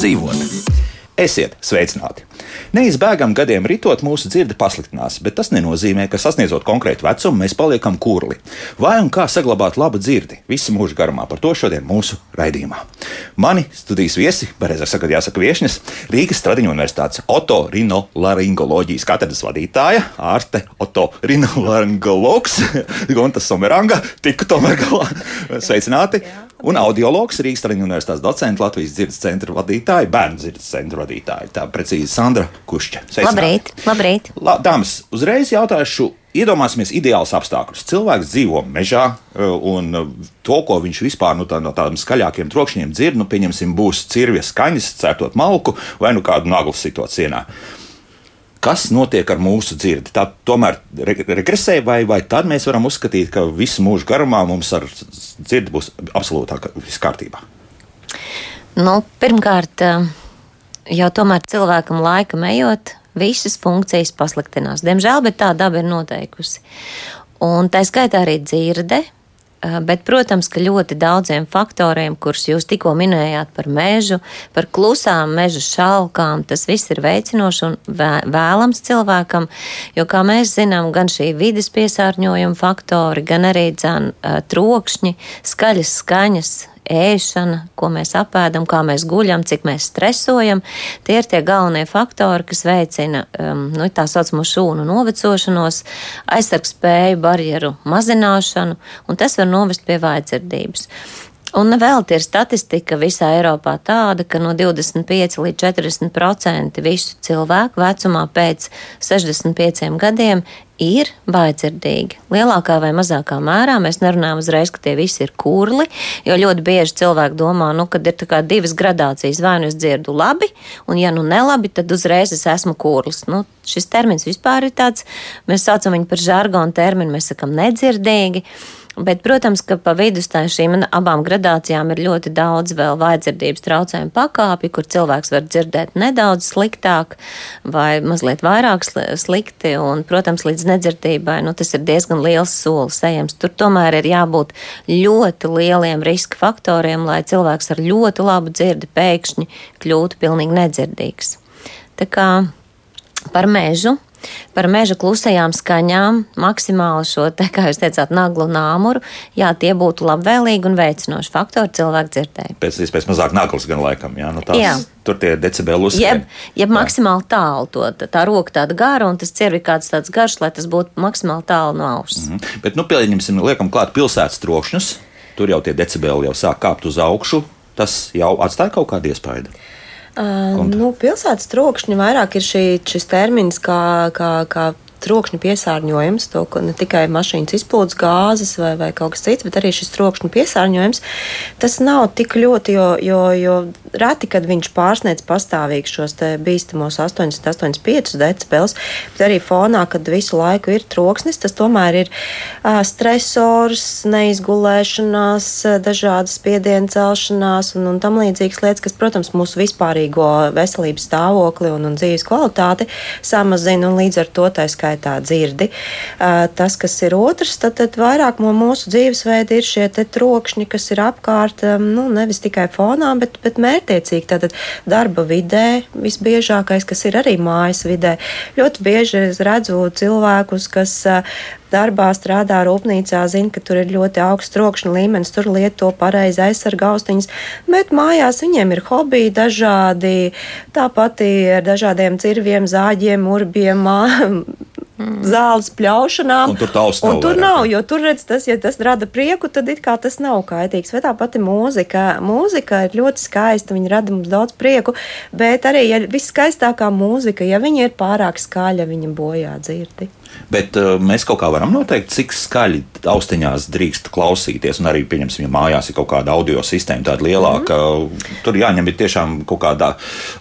dzīvot. Esiet sveicināti! Neizbēgam gadiem ritot, mūsu dzirde pasliktinās, bet tas nenozīmē, ka sasniedzot konkrētu vecumu, mēs paliekam kurli. Vai un kā saglabāt labu dzirdi visu mūžu garumā, par to šodien mūsu raidījumā. Mani studijas viesi, pareizāk sakot, jāsaka viešņas, Rīgas Stradiņu universitātes otorinolaringoloģijas katedras vadītāja, ārste otorinolaringologs Gontas Someranga, tiku tomēr galā. Sveicināti! Un audiologs Rīgas Stradiņu universitātes docents Latvijas dzirdes centra vadītāja, bērnu dzirdes centra vadītāja, tā precīzi Sandra Kušķa. Labrīt! labrīt. La, dāmas, uzreiz jautāšu. Iedomāsimies ideālus apstākļus. Cilvēks dzīvo mežā, e, un e, to, ko viņš vispār nu, tā, no tādiem skaļākiem trokšņiem dzird, nu, pieņemsim, būs cirvjas skaņas, cērtot malku vai nu kādu naglu situāciju cienā. Kas notiek ar mūsu dzirdi? Tā tomēr regresē, vai, vai tad mēs varam uzskatīt, ka visu mūžu garumā mums ar dzirdi būs absolūtā viss kārtībā? Nu, pirmkārt, jau tomēr cilvēkam laikam ejot, visas funkcijas pasliktinās. Diemžēl, bet tā daba ir noteikusi. Un tā skaitā arī dzirde. Eh, bet, protams, ka ļoti daudziem faktoriem, kurus jūs tikko minējāt par mežu, par klusām meža šalkām, tas viss ir veicinoši un vēlams cilvēkam, jo, kā mēs zinām, gan šī vidas piesārņojuma faktori, gan arī dzan, eh, trokšņi, skaļas skaņas, ēšana, ko mēs apēdam, kā mēs guļam, cik mēs stresojam. Tie ir tie galvenie faktori, kas veicina um, nu, tā saucamo šūnu novecošanos, aizsargspēju barjeru mazināšanu, un tas var novest pie vājdzirdības. Un vēl ir statistika visā Eiropā tāda, ka no 25 līdz 40 procenti visu cilvēku vecumā pēc 65 gadiem ir vājdzirdīgi. Lielākā vai mazākā mērā mēs nerunājam uzreiz, ka tie visi ir kurli, jo ļoti bieži cilvēki domā, nu, kad ir divas gradācijas, vai nu es dzirdu labi, un ja nu nelabi, tad uzreiz es esmu kurls. Nu, šis termins vispār ir tāds, mēs saucam viņu par žargonu terminu, mēs sakam nedzirdīgi. Bet, protams, ka pa vidu šīm abām gradācijām ir ļoti daudz vēl vājdzirdības traucējumu pakāpju, kur cilvēks var dzirdēt nedaudz sliktāk vai mazliet vairāk slikti. Un, protams, līdz nedzirdībai nu, tas ir diezgan liels solis ejams. Tur tomēr ir jābūt ļoti lieliem riska faktoriem, lai cilvēks ar ļoti labu dzirdi pēkšņi kļūtu pilnīgi nedzirdīgs. Tā kā par mežu Par meža klusajām skaņām, maksimāli šo, te, kā jūs teicāt, naglu nāmuru, jā, tie būtu labvēlīgi un veicinoši faktori cilvēku dzirdēji. Pēc iespējas mazāk naglas gan laikam, jā, nu tās, jā. tur tie decibeli. Jeb, jeb maksimāli tālu to, tā roka tāda gara un tas cirvi kāds tāds garš, lai tas būtu maksimāli tālu no auss. Mm -hmm. Bet, nu, pieņemsim, liekam klāt pilsētas trokšņus, tur jau tie decibeli jau sāk kāpt uz augšu, tas jau atstāja kaut kādu iespaidu. Uh, nu, pilsētas trokšņi vairāk ir šī, šis termins, kā, kā, kā trokšņa piesārņojums, to ne tikai mašīnas izplūdes gāzes vai, vai kaut kas cits, bet arī šis trokšņa piesārņojums. Tas nav tik ļoti, jo, jo, jo reti, kad viņš pārsniedz pastāvīgi šos bīstamos 88,5 decibels, bet arī fonā, kad visu laiku ir troksnis, tas tomēr ir uh, stresors, neizgulēšanās, dažādas spiedienu celšanās un, un tam līdzīgas lietas, kas, protams, mūsu vispārīgo veselības stāvokli un, un dzīves kvalitāti samazina un līdz ar to tā skaitā skaitā dzirdi. Tas, kas ir otrs, tad, tad vairāk no mūsu dzīvesveida ir šie trokšņi, kas ir apkārt, nu, nevis tikai fonā, bet, bet mērķiecīgi. Tātad darba vidē visbiežākais, kas ir arī mājas vidē. Ļoti bieži es redzu cilvēkus, kas darbā strādā rūpnīcā, zina, ka tur ir ļoti augsts trokšņa līmenis, tur lieto pareizi aizsarga austiņas, bet mājās viņiem ir hobiji dažādi, tāpat ar dažādiem cirviem, zāģiem, urbiem. Zāles pļaušanām. Un tur nav. Un tur nav, jo tur redz tas, ja tas rada prieku, tad it kā tas nav kaitīgs. Vai tā pati mūzika. Mūzika ir ļoti skaista, viņa rada mums daudz prieku, bet arī, ja viss skaistākā mūzika, ja viņa ir pārāk skaļa, viņa bojā dzirdi. Bet uh, mēs kaut kā varam noteikt, cik skaļi austiņās drīkst klausīties. Un arī, pieņemsim, ja mājās ir kaut kāda audio sistēma, tāda lielāka, mm. tur jāņem ir tiešām kaut kāda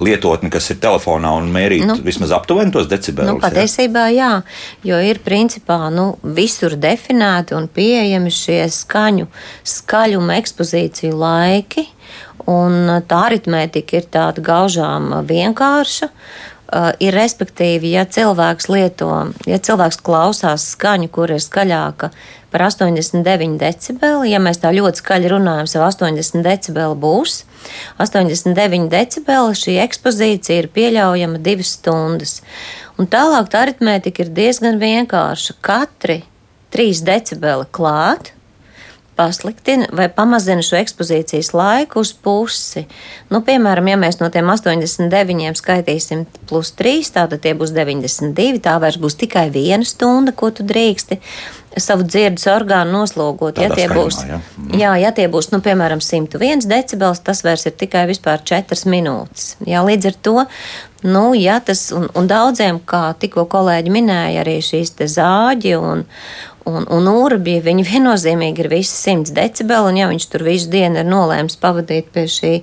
lietotne, kas ir telefonā un mērīt nu, vismaz aptuveni tos decibelus. Nu, patiesībā jā, jo ir principā nu, visur definēti un pieejami šie skaņu, skaļuma ekspozīciju laiki. Un tā aritmētika ir tāda gaužām vienkārša. uh, ir respektīvi, ja cilvēks lieto, ja cilvēks klausās skaņu, kur ir skaļāka par 89 decibeli, ja mēs tā ļoti skaļi runājam, sev 80 decibeli būs. 89 decibeli šī ekspozīcija ir pieļaujama divas stundas. Un tālāk tā aritmētika ir diezgan vienkārša. Katri 3 decibeli klāt, pasliktina vai pamazina šo ekspozīcijas laiku uz pusi. Nu, piemēram, ja mēs no tiem 89 skaitīsim plus 3, tātad tie būs 92, tā vairs būs tikai viena stunda, ko tu drīksti savu dzirdes orgānu noslogot. Tādā ja tie skaņumā, būs, ja? Mhm. jā, ja tie būs, nu, piemēram, 101 decibels, tas vairs ir tikai vispār 4 minūtes. Jā, līdz ar to, nu, ja tas, un, un daudziem, kā tikko kolēģi minēja, arī šīs zāģi un, un, un urbi, viņi viennozīmīgi ir visi 100 decibeli, un ja viņš tur visu dienu ir nolēms pavadīt pie šī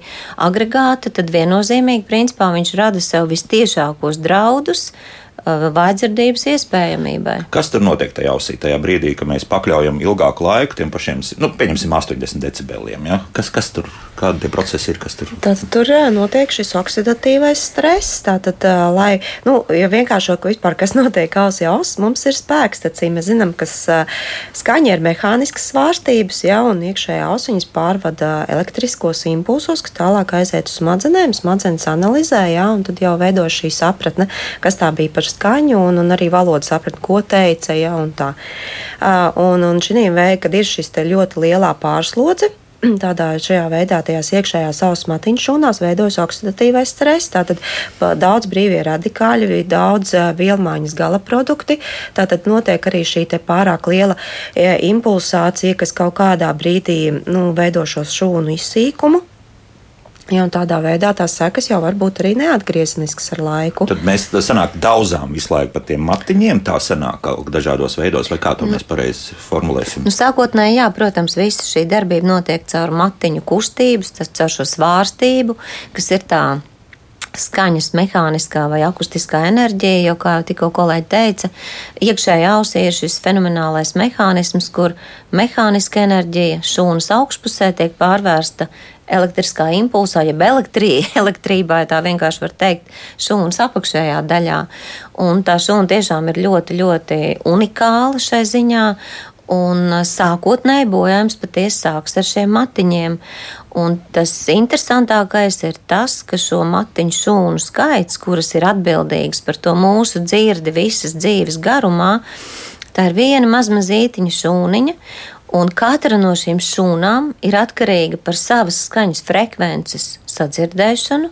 agregāta, tad viennozīmīgi, principā, viņš rada sev vistiešākos draudus uh, vājdzirdības iespējamībai. Kas tur notiek tajā ausī, tajā brīdī, kad mēs pakļaujam ilgāku laiku tiem pašiem, nu, pieņemsim, 80 decibeliem? Ja? Kas, kas tur, kādi tie procesi ir, kas tur? Tātad tur ā, notiek šis oksidatīvais stress. Tātad, ā, lai, nu, ja vienkāršāk vispār, kas notiek ausī, auss, mums ir spēks. Tad mēs zinām, ka skaņa ir mehāniskas svārstības, ja, un iekšējā ausiņas pārvada elektriskos impulsos, kas tālāk aiziet uz smadzenēm, smadzenes analizē, ja, un tad jau veido šī sapratne, kas tā bija par skaņu, un, un arī valodas sapratne, ko teica, ja, un tā. Un, un šī veidā, kad ir šis ļoti lielā pārslodze, tādā šajā veidā, tajās iekšējās auss matiņu šūnās veidojas oksidatīvais stress. Tātad daudz brīvie radikāļi, daudz vielmaiņas gala produkti. Tātad notiek arī šī pārāk liela impulsācija, kas kaut kādā brīdī nu, veido šo šūnu izsīkumu. Ja, un tādā veidā tās sekas jau var būt arī neatgriezniskas ar laiku. Tad mēs sanāk, daudzām visu laiku par tiem matiņiem, tā sanāk dažādos veidos, vai kā to mēs pareizi formulēsim. Nu, sākotnēji, jā, protams, visa šī darbība notiek caur matiņu kustības, tas caur šo svārstību, kas ir tā skaņas mehāniskā vai akustiskā enerģija, jo, kā jau tikko kolēģi teica, iekšējā ausī ir šis fenomenālais mehānisms, kur mehāniska enerģija šūnas augšpusē tiek pārvērsta elektriskā impulsā, jeb elektrī, elektrībā, ja tā vienkārši var teikt, šūnas apakšējā daļā. Un tā šūna tiešām ir ļoti, ļoti unikāla šai ziņā. Un sākotnēji bojājums patiesi sāks ar šiem matiņiem. Un tas interesantākais ir tas, ka šo matiņu šūnu skaits, kuras ir atbildīgas par to mūsu dzirdi visas dzīves garumā, tā ir viena mazmazītiņa šūniņa. Un katra no šīm šūnām ir atkarīga par savas skaņas frekvences sadzirdēšanu.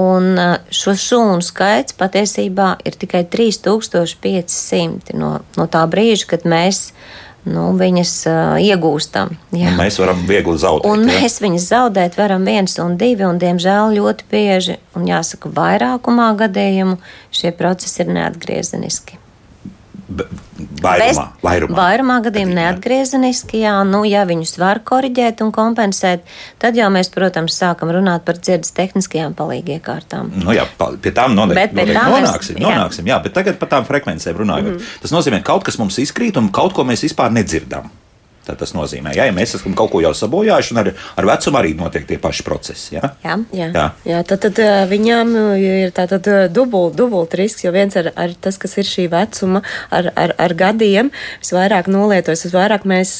Un šo šūnu skaits patiesībā ir tikai 3500 no, no tā brīža, kad mēs nu, viņas uh, iegūstam. Jā. Mēs varam viegli zaudēt. Un ja? mēs viņus zaudēt varam viens un divi, un diemžēl ļoti bieži, un jāsaka, vairākumā gadījumu šie procesi ir neatgriezeniski. Vairumā, vairumā. vairumā gadījumā neatgriezeniski, jā, nu, ja viņus var koriģēt un kompensēt, tad jau mēs, protams, sākam runāt par dzirdes tehniskajām palīgiekārtām. Nu, jā, pie tām noteikti, noteikti mēs- nonāksim. jā. nonāksim jā, bet tagad par tām frekvencēm runājot. Mm. Tas nozīmē, ka kaut kas mums izkrīt un kaut ko mēs vispār nedzirdam. Tā tas nozīmē, jā, ja mēs esam kaut ko jau sabojājuši, un ar, ar vecumu arī notiek tie paši procesi. Jā? Jā. Jā, Jā. jā tad, tad ā, viņām ā, ir tātad dubult, dubult risks, jo viens ir ar tas, kas ir šī vecuma, ar, ar, ar gadiem, visvairāk nolietojas, visvairāk mēs,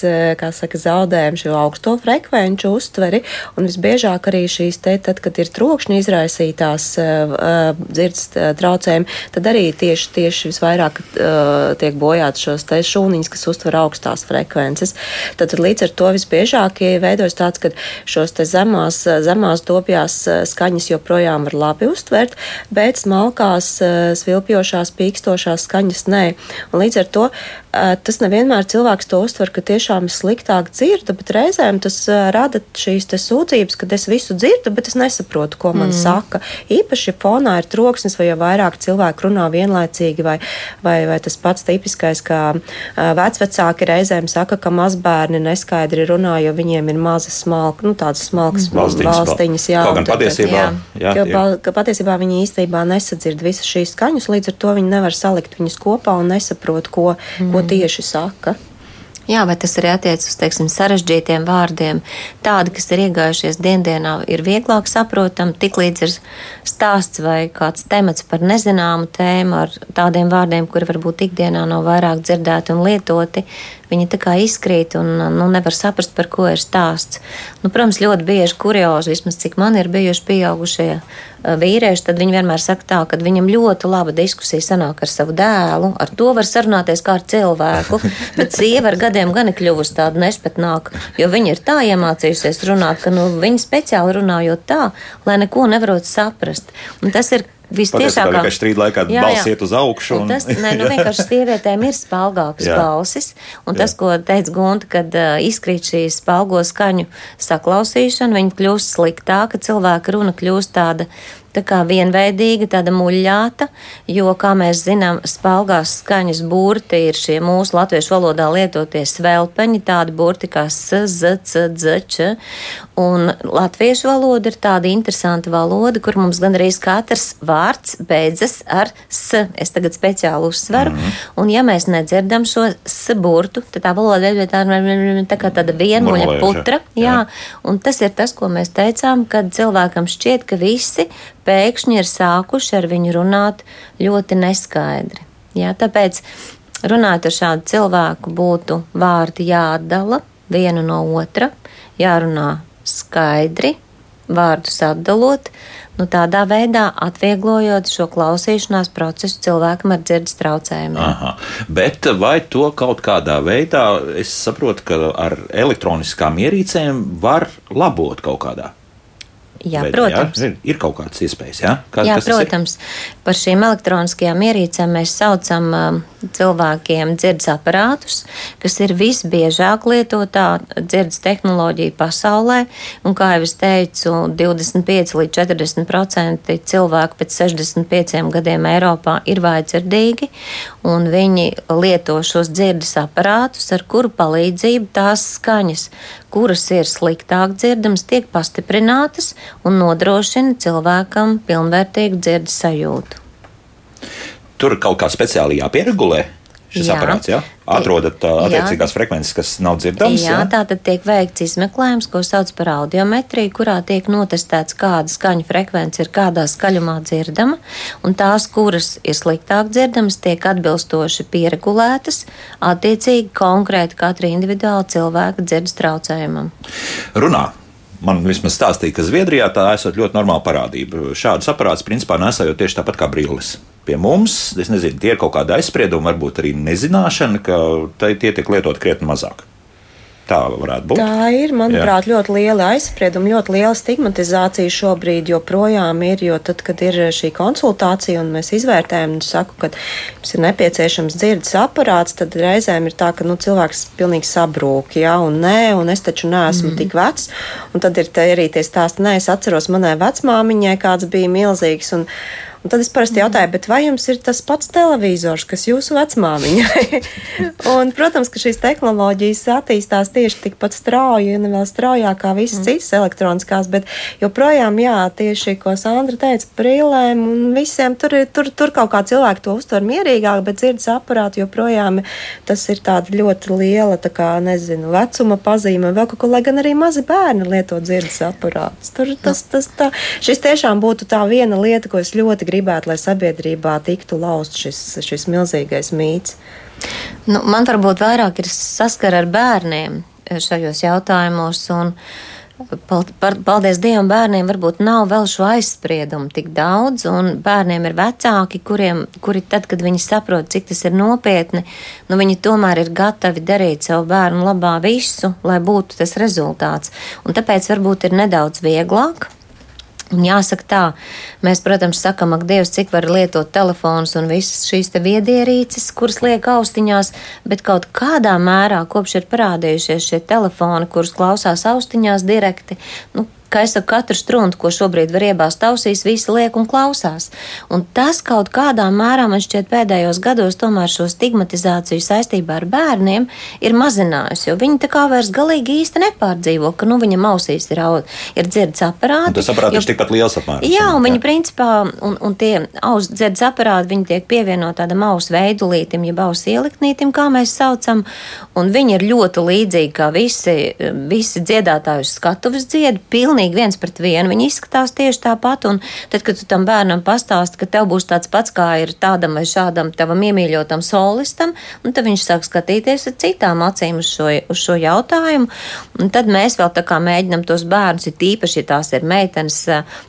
saka, zaudējam šo augsto frekvenču uztveri, un visbiežāk arī šīs te, tad, kad ir trokšņi izraisītās dzirdes traucējumi, tad arī tieši, tieši visvairāk tiek bojāts šos te šūniņus, kas uztver augstās frekvences. Tad līdz ar to visbiežāk veidojas tāds, ka šos zemās, zemās dobjās eh, skaņas joprojām var labi uztvert, bet smalkās, eh, svilpjošās, pīkstošās skaņas nē. Un līdz ar to tas nevienmēr cilvēks to uztver, ka tiešām ir sliktāk dzirdu, bet reizēm tas rada šīs sūdzības, ka es visu dzirdu, bet es nesaprotu, ko man mm. saka. Īpaši fonā ir troksnis, vai jau vairāk cilvēku runā vienlaicīgi, vai, vai, vai tas pats tipiskais, ka vecvecāki reizēm saka, ka mazbērni neskaidri runā, jo viņiem ir mazas smalkas, nu tādas smalkas Valstiņas, valstiņas. Jā, Kaut gan patiesībā, jā. jā, ka, ka patiesībā viņi īstenībā nesadzird visas šīs skaņas, līdz ar to viņi nevar salikt viņus kopā un nesaprot, ko, mm. ko tieši saka. Jā, vai tas arī attiecas uz, teiksim, sarežģītiem vārdiem. Tādi, kas ir iegājušies diendienā, ir vieglāk saprotami, tik līdz ir stāsts vai kāds temats par nezināmu tēmu ar tādiem vārdiem, kuri varbūt ikdienā nav vairāk dzirdēti un lietoti. Viņi tā kā izkrīt un nu, nevar saprast, par ko ir stāsts. Nu, protams, ļoti bieži kuriozi, vismaz cik man ir bijuši pieaugušie vīrieši, tad viņi vienmēr saka tā, ka viņam ļoti laba diskusija sanāk ar savu dēlu, ar to var sarunāties kā ar cilvēku, bet sieva ar gadiem gan ir kļuvusi tāda nespatnāka, jo viņa ir tā iemācījusies runāt, ka nu, viņa speciāli runājot tā, lai neko nevarot saprast. Un tas ir Vistiešāk, kā strīd laikā jā, balss iet uz augšu. Un... Un tas, ne, nu vienkārši sievietēm ir spalgākas balsis, un jā. tas, ko teica Gunta, kad uh, izkrīt šī spalgo skaņu saklausīšana, viņa kļūst sliktāka, cilvēka runa kļūst tāda tā kā vienveidīga, tāda muļāta, jo, kā mēs zinām, spalgās skaņas burti ir šie mūsu latviešu valodā lietotie svelpeņi, tādi burti kā s, z, c, d, č, un latviešu valoda ir tāda interesanta valoda, kur mums gan arī katrs vārds beidzas ar s. Es tagad speciāli uzsveru, mm -hmm. un ja mēs nedzirdam šo s burtu, tad tā valoda ir tā, tā kā tāda vienmuļa putra, jā, jā, un tas ir tas, ko mēs teicām, kad cilvēkam šķiet, ka visi pēkšņi ir sākuši ar viņu runāt ļoti neskaidri. Jā, tāpēc runāt ar šādu cilvēku būtu vārdi jāatdala vienu no otra, jārunā skaidri, vārdus atdalot, nu tādā veidā atvieglojot šo klausīšanās procesu cilvēkam ar dzirdes traucējumiem. Aha. Bet vai to kaut kādā veidā, es saprotu, ka ar elektroniskām ierīcēm var labot kaut kādā? Jā, Bet, protams. Jā, ir, ir kaut kādas iespējas. Jā, Kā, jā protams. Par šīm elektroniskajām ierīcēm mēs saucam uh, cilvēkiem dzirdes aparātus, kas ir visbiežāk lietotā dzirdes tehnoloģija pasaulē. Un, kā jau es teicu, 25 līdz 40% cilvēku pēc 65 gadiem Eiropā ir vājdzirdīgi, un viņi lieto šos dzirdes aparātus, ar kuru palīdzību tās skaņas, kuras ir sliktāk dzirdamas, tiek pastiprinātas un nodrošina cilvēkam pilnvērtīgu dzirdes sajūtu. Tur kaut kā speciāli jāpieregulē šis jā. aparāts. Ja? Atrodat uh, attiecīgās jā. frekvences, kas nav dzirdamas. Jā, jā, tā tad tiek veikts izmeklējums, ko sauc par audiometriju, kurā tiek notestēts, kāda skaņu frekvence ir kādā skaļumā dzirdama, un tās, kuras ir sliktāk dzirdamas, tiek atbilstoši pieregulētas attiecīgi konkrēti katra individuāla cilvēka dzirdes traucējumam. Runā man vismaz stāstīja, ka Zviedrijā tā esot ļoti normāla parādība. Šādus aparātus principā nesējot tieši tāpat kā brilles pie mums. Es nezinu, tie ir kaut kāda aizsprieduma, varbūt arī nezināšana, ka tie tiek lietot krietni mazāk. Tā varētu būt. Tā ir, manuprāt, Jā. ļoti liela aizsprieduma, ļoti liela stigmatizācija šobrīd joprojām ir, jo tad, kad ir šī konsultācija un mēs izvērtējam un saku, ka mums ir nepieciešams dzirdes aparāts, tad reizēm ir tā, ka nu, cilvēks pilnīgi sabrūk, jā, un nē, un es taču neesmu mm. tik vecs, un tad ir arī tie stāsti, nē, es atceros manai vecmāmiņai, kāds bija milzīgs, un, Un tad es parasti jautāju, vai jums ir tas pats televizors, kas jūsu vecmāmiņai? un, protams, ka šīs tehnoloģijas attīstās tieši tikpat strauji, un vēl straujāk kā visas mm. citas elektroniskās, bet joprojām, jā, tieši, ko Sandra teica, brīlēm un visiem tur, ir, tur, tur kaut kā cilvēki to uztver mierīgāk, bet dzirdes aparāti joprojām tas ir tāda ļoti liela, tā kā, nezinu, vecuma pazīme, vēl kaut ko, lai gan arī mazi bērni lieto dzirdes aparātus. Tur tas, tas, tā, šis tiešām būtu tā viena lieta, ko es ļoti gribētu, lai sabiedrībā tiktu laust šis, šis milzīgais mīts? Nu, man varbūt vairāk ir saskara ar bērniem šajos jautājumos. Un, Paldies Dievam, bērniem varbūt nav vēl šo aizspriedumu tik daudz, un bērniem ir vecāki, kuriem, kuri tad, kad viņi saprot, cik tas ir nopietni, nu viņi tomēr ir gatavi darīt savu bērnu labā visu, lai būtu tas rezultāts. Un tāpēc varbūt ir nedaudz vieglāk Un jāsaka tā, mēs, protams, sakam, ak, Dievs, cik var lietot telefonus un visas šīs te viedierīces, kuras liek austiņās, bet kaut kādā mērā, kopš ir parādījušies šie telefoni, kurus klausās austiņās direkti, nu, kā es katru struntu, ko šobrīd var iebāzt ausīs, visi liek un klausās. Un tas kaut kādā mērā man šķiet pēdējos gados tomēr šo stigmatizāciju saistībā ar bērniem ir mazinājusi, jo viņi tā kā vairs galīgi īsti nepārdzīvo, ka nu viņam ausīs ir, ir dzirdes aparāti. Un tas aparāts ir tikpat liels apmērs. Jā, un viņi principā, un, un tie aus dzirdes aparāti, viņi tiek pievienot tādam ausu veidulītim, jeb ausu ieliktnītim, kā mēs saucam, un viņi ir ļoti līdzīgi kā visi, visi dziedātāji uz skatuves dzied, pilnīgi viens pret vienu. Viņi izskatās tieši tāpat, un tad, kad tu tam bērnam pastāsti, ka tev būs tāds pats, kā ir tādam vai šādam tavam iemīļotam solistam, tad viņš sāk skatīties ar citām acīm uz šo, uz šo jautājumu, un tad mēs vēl tā kā mēģinam tos bērnus, ir tīpaši, ja tās ir meitenes,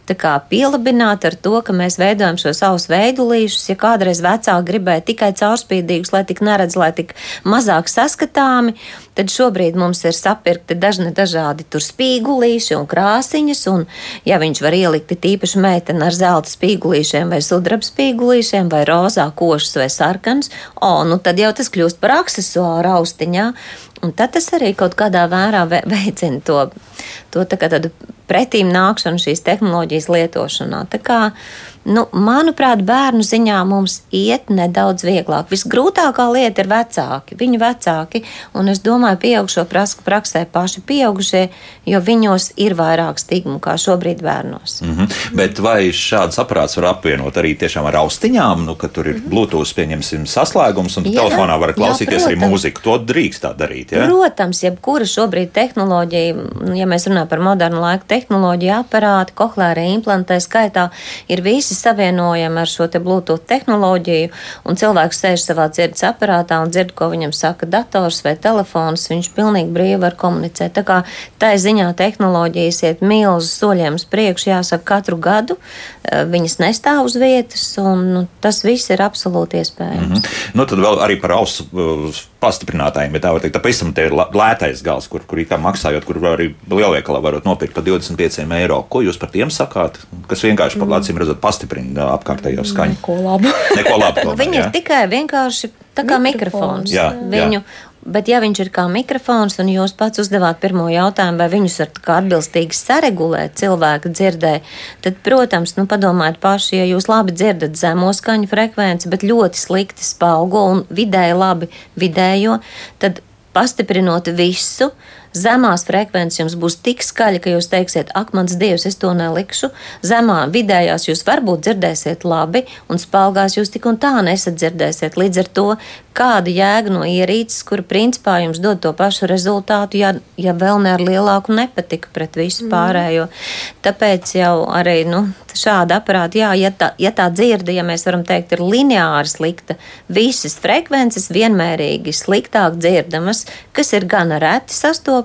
tā kā pielabināt ar to, ka mēs veidojam šo savus veidulīšus, ja kādreiz vecāki gribēja tikai caurspīdīgus, lai tik neredz, lai tik mazāk saskatāmi, tad šobrīd mums ir sapirkti dažni dažādi tur spīgulīši un krāsiņas, un ja viņš var ielikt tīpaši meiteni ar zelta spīgulīšiem vai sudraba spīgulīšiem vai rozā košus vai sarkans, o, nu tad jau tas kļūst par aksesuāru austiņā, un tad tas arī kaut kādā vērā veicina to, to tā kā tādu pretīm nākšanu šīs tehnoloģijas lietošanā. Tā kā, nu, manuprāt, bērnu ziņā mums iet nedaudz vieglāk. Visgrūtākā lieta ir vecāki, viņu vecāki, un es domāju, pieaugšo praksē paši pieaugušie, jo viņos ir vairāk stigmu kā šobrīd bērnos. Mm -hmm. Bet vai šāds aparāts var apvienot arī tiešām ar austiņām, nu, ka tur ir mm -hmm. Bluetooth, pieņemsim, saslēgums, un jā, telefonā var klausīties jā, protams. arī mūziku? To drīkst tā darīt, ja? Protams, jebkura šobrīd tehnoloģija, ja mēs runājam par modernu laiku tehnoloģiju, tehnoloģija aparāti, kohlēra implantē skaitā ir visi savienojami ar šo te Bluetooth tehnoloģiju, un cilvēks sēž savā dzirdes aparātā un dzird, ko viņam saka dators vai telefons, viņš pilnīgi brīvi var komunicēt. Tā kā tā ziņā tehnoloģijas iet milzu soļiem uz priekšu, jāsaka, katru gadu eh, viņas nestāv uz vietas, un nu, tas viss ir absolūti iespējams. Mm -hmm. Nu, tad vēl arī par ausu pastiprinātājiem, ja tā var teikt. Tā pavisam te ir lētais gals, kur, kur kā maksājot, kur arī lielveikalā varat nopirkt par 25 eiro. Ko jūs par tiem sakāt? Kas vienkārši par acīm redzot pastiprina apkārtējo skaņu. Neko labu. Neko labu tomēr, Viņi ir tikai vienkārši tā kā mikrofons. mikrofons. Jā, Viņu, jā. Bet, ja viņš ir kā mikrofons, un jūs pats uzdevāt pirmo jautājumu, vai viņus var atbilstīgi saregulēt cilvēka dzirdē, tad, protams, nu, padomājiet paši, ja jūs labi dzirdat zemo skaņu frekvenci, bet ļoti slikti spaugo un vidēji labi vidējo, tad pastiprinot visu, zemās frekvences jums būs tik skaļa, ka jūs teiksiet, ak, mans dievs, es to nelikšu. Zemā vidējās jūs varbūt dzirdēsiet labi, un spēlgās jūs tik un tā nesadzirdēsiet. Līdz ar to kāda jēga no ierīces, kura principā jums dod to pašu rezultātu, ja, ja vēl ne ar lielāku nepatiku pret visu mm. pārējo. Tāpēc jau arī nu, šāda aparāta, jā, ja tā, ja tā dzirde, ja mēs varam teikt, ir lineāri slikta, visas frekvences vienmērīgi sliktāk dzirdamas, kas ir gan reti sastopams,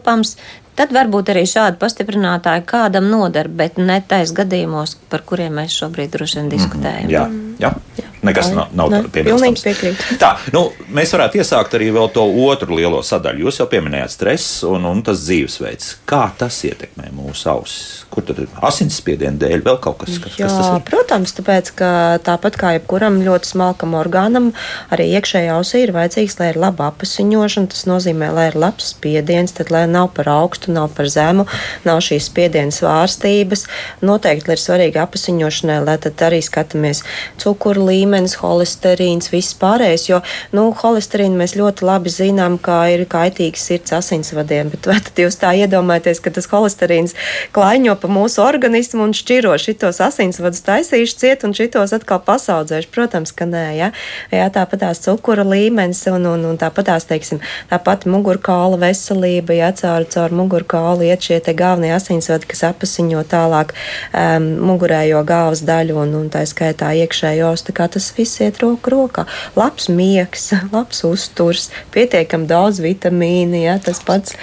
tad varbūt arī šādi pastiprinātāji kādam nodara, bet ne tais gadījumos, par kuriem mēs šobrīd droši vien diskutējam. Mm -hmm. Jā, jā. jā. Nekas nav, nav piebilstams. Tā, nu, mēs varētu iesākt arī to otru lielo sadaļu. Jūs jau pieminējāt stresu un, un tas dzīvesveids. Kā tas ietekmē mūsu ausis? Kur tad ir asinsspiediena dēļ vēl kaut kas, kas, Jā, kas? Protams, tāpēc, ka tāpat kā jebkuram ļoti smalkam orgānam, arī iekšējā ausī ir vajadzīgs, lai ir laba apasiņošana. Tas nozīmē, lai ir labs spiediens, tad lai nav par augstu, nav par zemu, nav šīs spiediena svārstības. Noteikti ir svarīgi apasiņošanai, lai tad arī skatāmies cukuru līmeni līmenis, holesterīns, viss pārējais. Jo nu, holesterīnu mēs ļoti labi zinām, ka ir kaitīgs sirds asinsvadiem. Bet vai tad jūs tā iedomājaties, ka tas holesterīns klaiņo pa mūsu organismu un šķiro šitos asinsvadus taisīšu ciet un šitos atkal pasaudzēšu? Protams, ka nē. Ja? Jā, tāpat tās cukura līmenis un, un, un tāpat tās, teiksim, tāpat mugurkaula veselība, ja caur, caur mugurkaulu iet šie te galvenie asinsvadi, kas apasiņo tālāk um, mugurējo galvas daļu un, un tā skaitā iekšējos. Kā tas viss iet roku rokā. Labs miegs, labs uzturs, pietiekami daudz vitamīnu, ja, tas pats.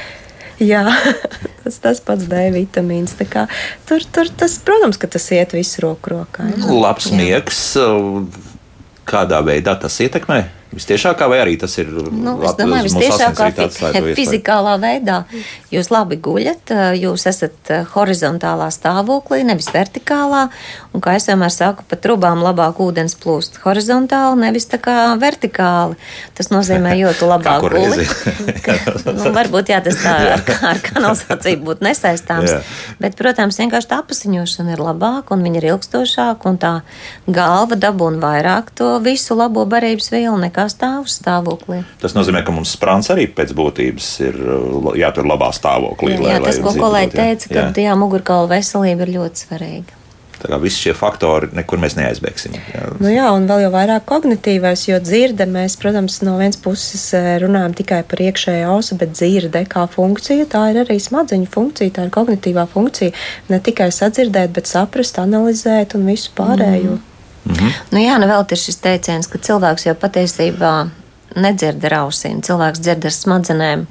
Jā, tas, tas pats D vitamīns. Tur, tur tas, protams, ka tas iet visu roku rokā. Jā. Labs jā. miegs, kādā veidā tas ietekmē? Visciešākā vai arī tas ir nu, es domāju, visciešākā fi fizikālā veidā. Jūs labi guļat, jūs esat horizontālā stāvoklī, nevis vertikālā. Un, kā es vienmēr saku, pa trubām labāk ūdens plūst horizontāli, nevis tā kā vertikāli. Tas nozīmē, jo tu labāk guli. nu, varbūt jā, tas tā ar, ar kanalizāciju būtu nesaistāms. Jā. Bet, protams, vienkārši tā apziņošana ir labāka un viņa ir ilgstošāka un tā galva dabūna vairāk to visu labo barības vielu nekā kā stāv stāvoklī. Tas nozīmē, ka mums sprāns arī pēc būtības ir uh, jātur labā stāvoklī. Jā, jā lai, tas, lai ko kolēģi teica, ka jā. jā, mugurkaula veselība ir ļoti svarīga. Tā kā visi šie faktori nekur mēs neaizbēgsim. Jā. Nu jā, un vēl jau vairāk kognitīvais, jo dzirde mēs, protams, no vienas puses eh, runājam tikai par iekšējo ausu, bet dzirde kā funkcija, tā ir arī smadzeņu funkcija, tā ir kognitīvā funkcija. Ne tikai sadzirdēt, bet saprast, analizēt un visu pārējo. Mm. -hmm. nu, jā, nu vēl ir šis teiciens, ka cilvēks jau patiesībā nedzird ar ausīm, cilvēks dzird ar smadzenēm,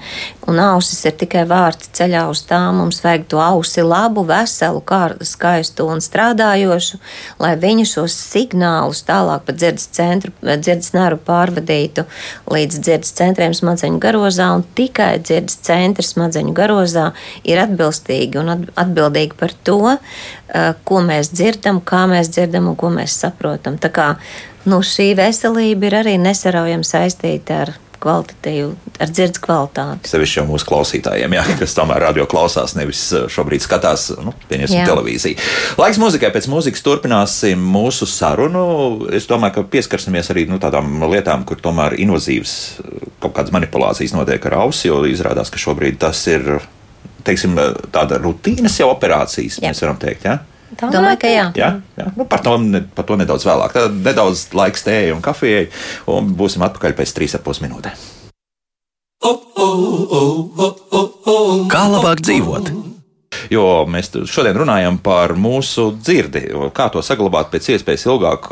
un ausis ir tikai vārti ceļā uz tām. Mums vajag to ausi labu, veselu, kārtu, skaistu un strādājošu, lai viņi šos signālus tālāk pa dzirdes centru, dzirdes nervu pārvadītu līdz dzirdes centriem smadzeņu garozā, un tikai dzirdes centri smadzeņu garozā ir atbilstīgi un atbildīgi par to, eh, ko mēs dzirdam, kā mēs dzirdam un ko mēs saprotam. Tā kā nu, šī veselība ir arī nesaraujami saistīta ar kvalitatīvu, ar dzirdes kvalitāti. Sevišķi jau mūsu klausītājiem, jā, kas tomēr radio klausās, nevis eh, šobrīd skatās, nu, pieņemsim, televīziju. Laiks mūzikai, pēc mūzikas turpināsim mūsu sarunu. Es domāju, ka pieskarsimies arī nu, tādām lietām, kur tomēr invazīvas eh, kaut kādas manipulācijas notiek ar ausi, jo izrādās, ka šobrīd tas ir, teiksim, tāda rutīnas jau operācijas, jā. mēs varam teikt? Ja? Tā Domāju, ka jā. jā, jā. Nu, par, to, par to nedaudz vēlāk. Tad nedaudz laiks tējai un kafijai, un būsim atpakaļ pēc 3,5 minūtēm. Kā labāk dzīvot? Jo mēs šodien runājam par mūsu dzirdi, kā to saglabāt pēc iespējas ilgāk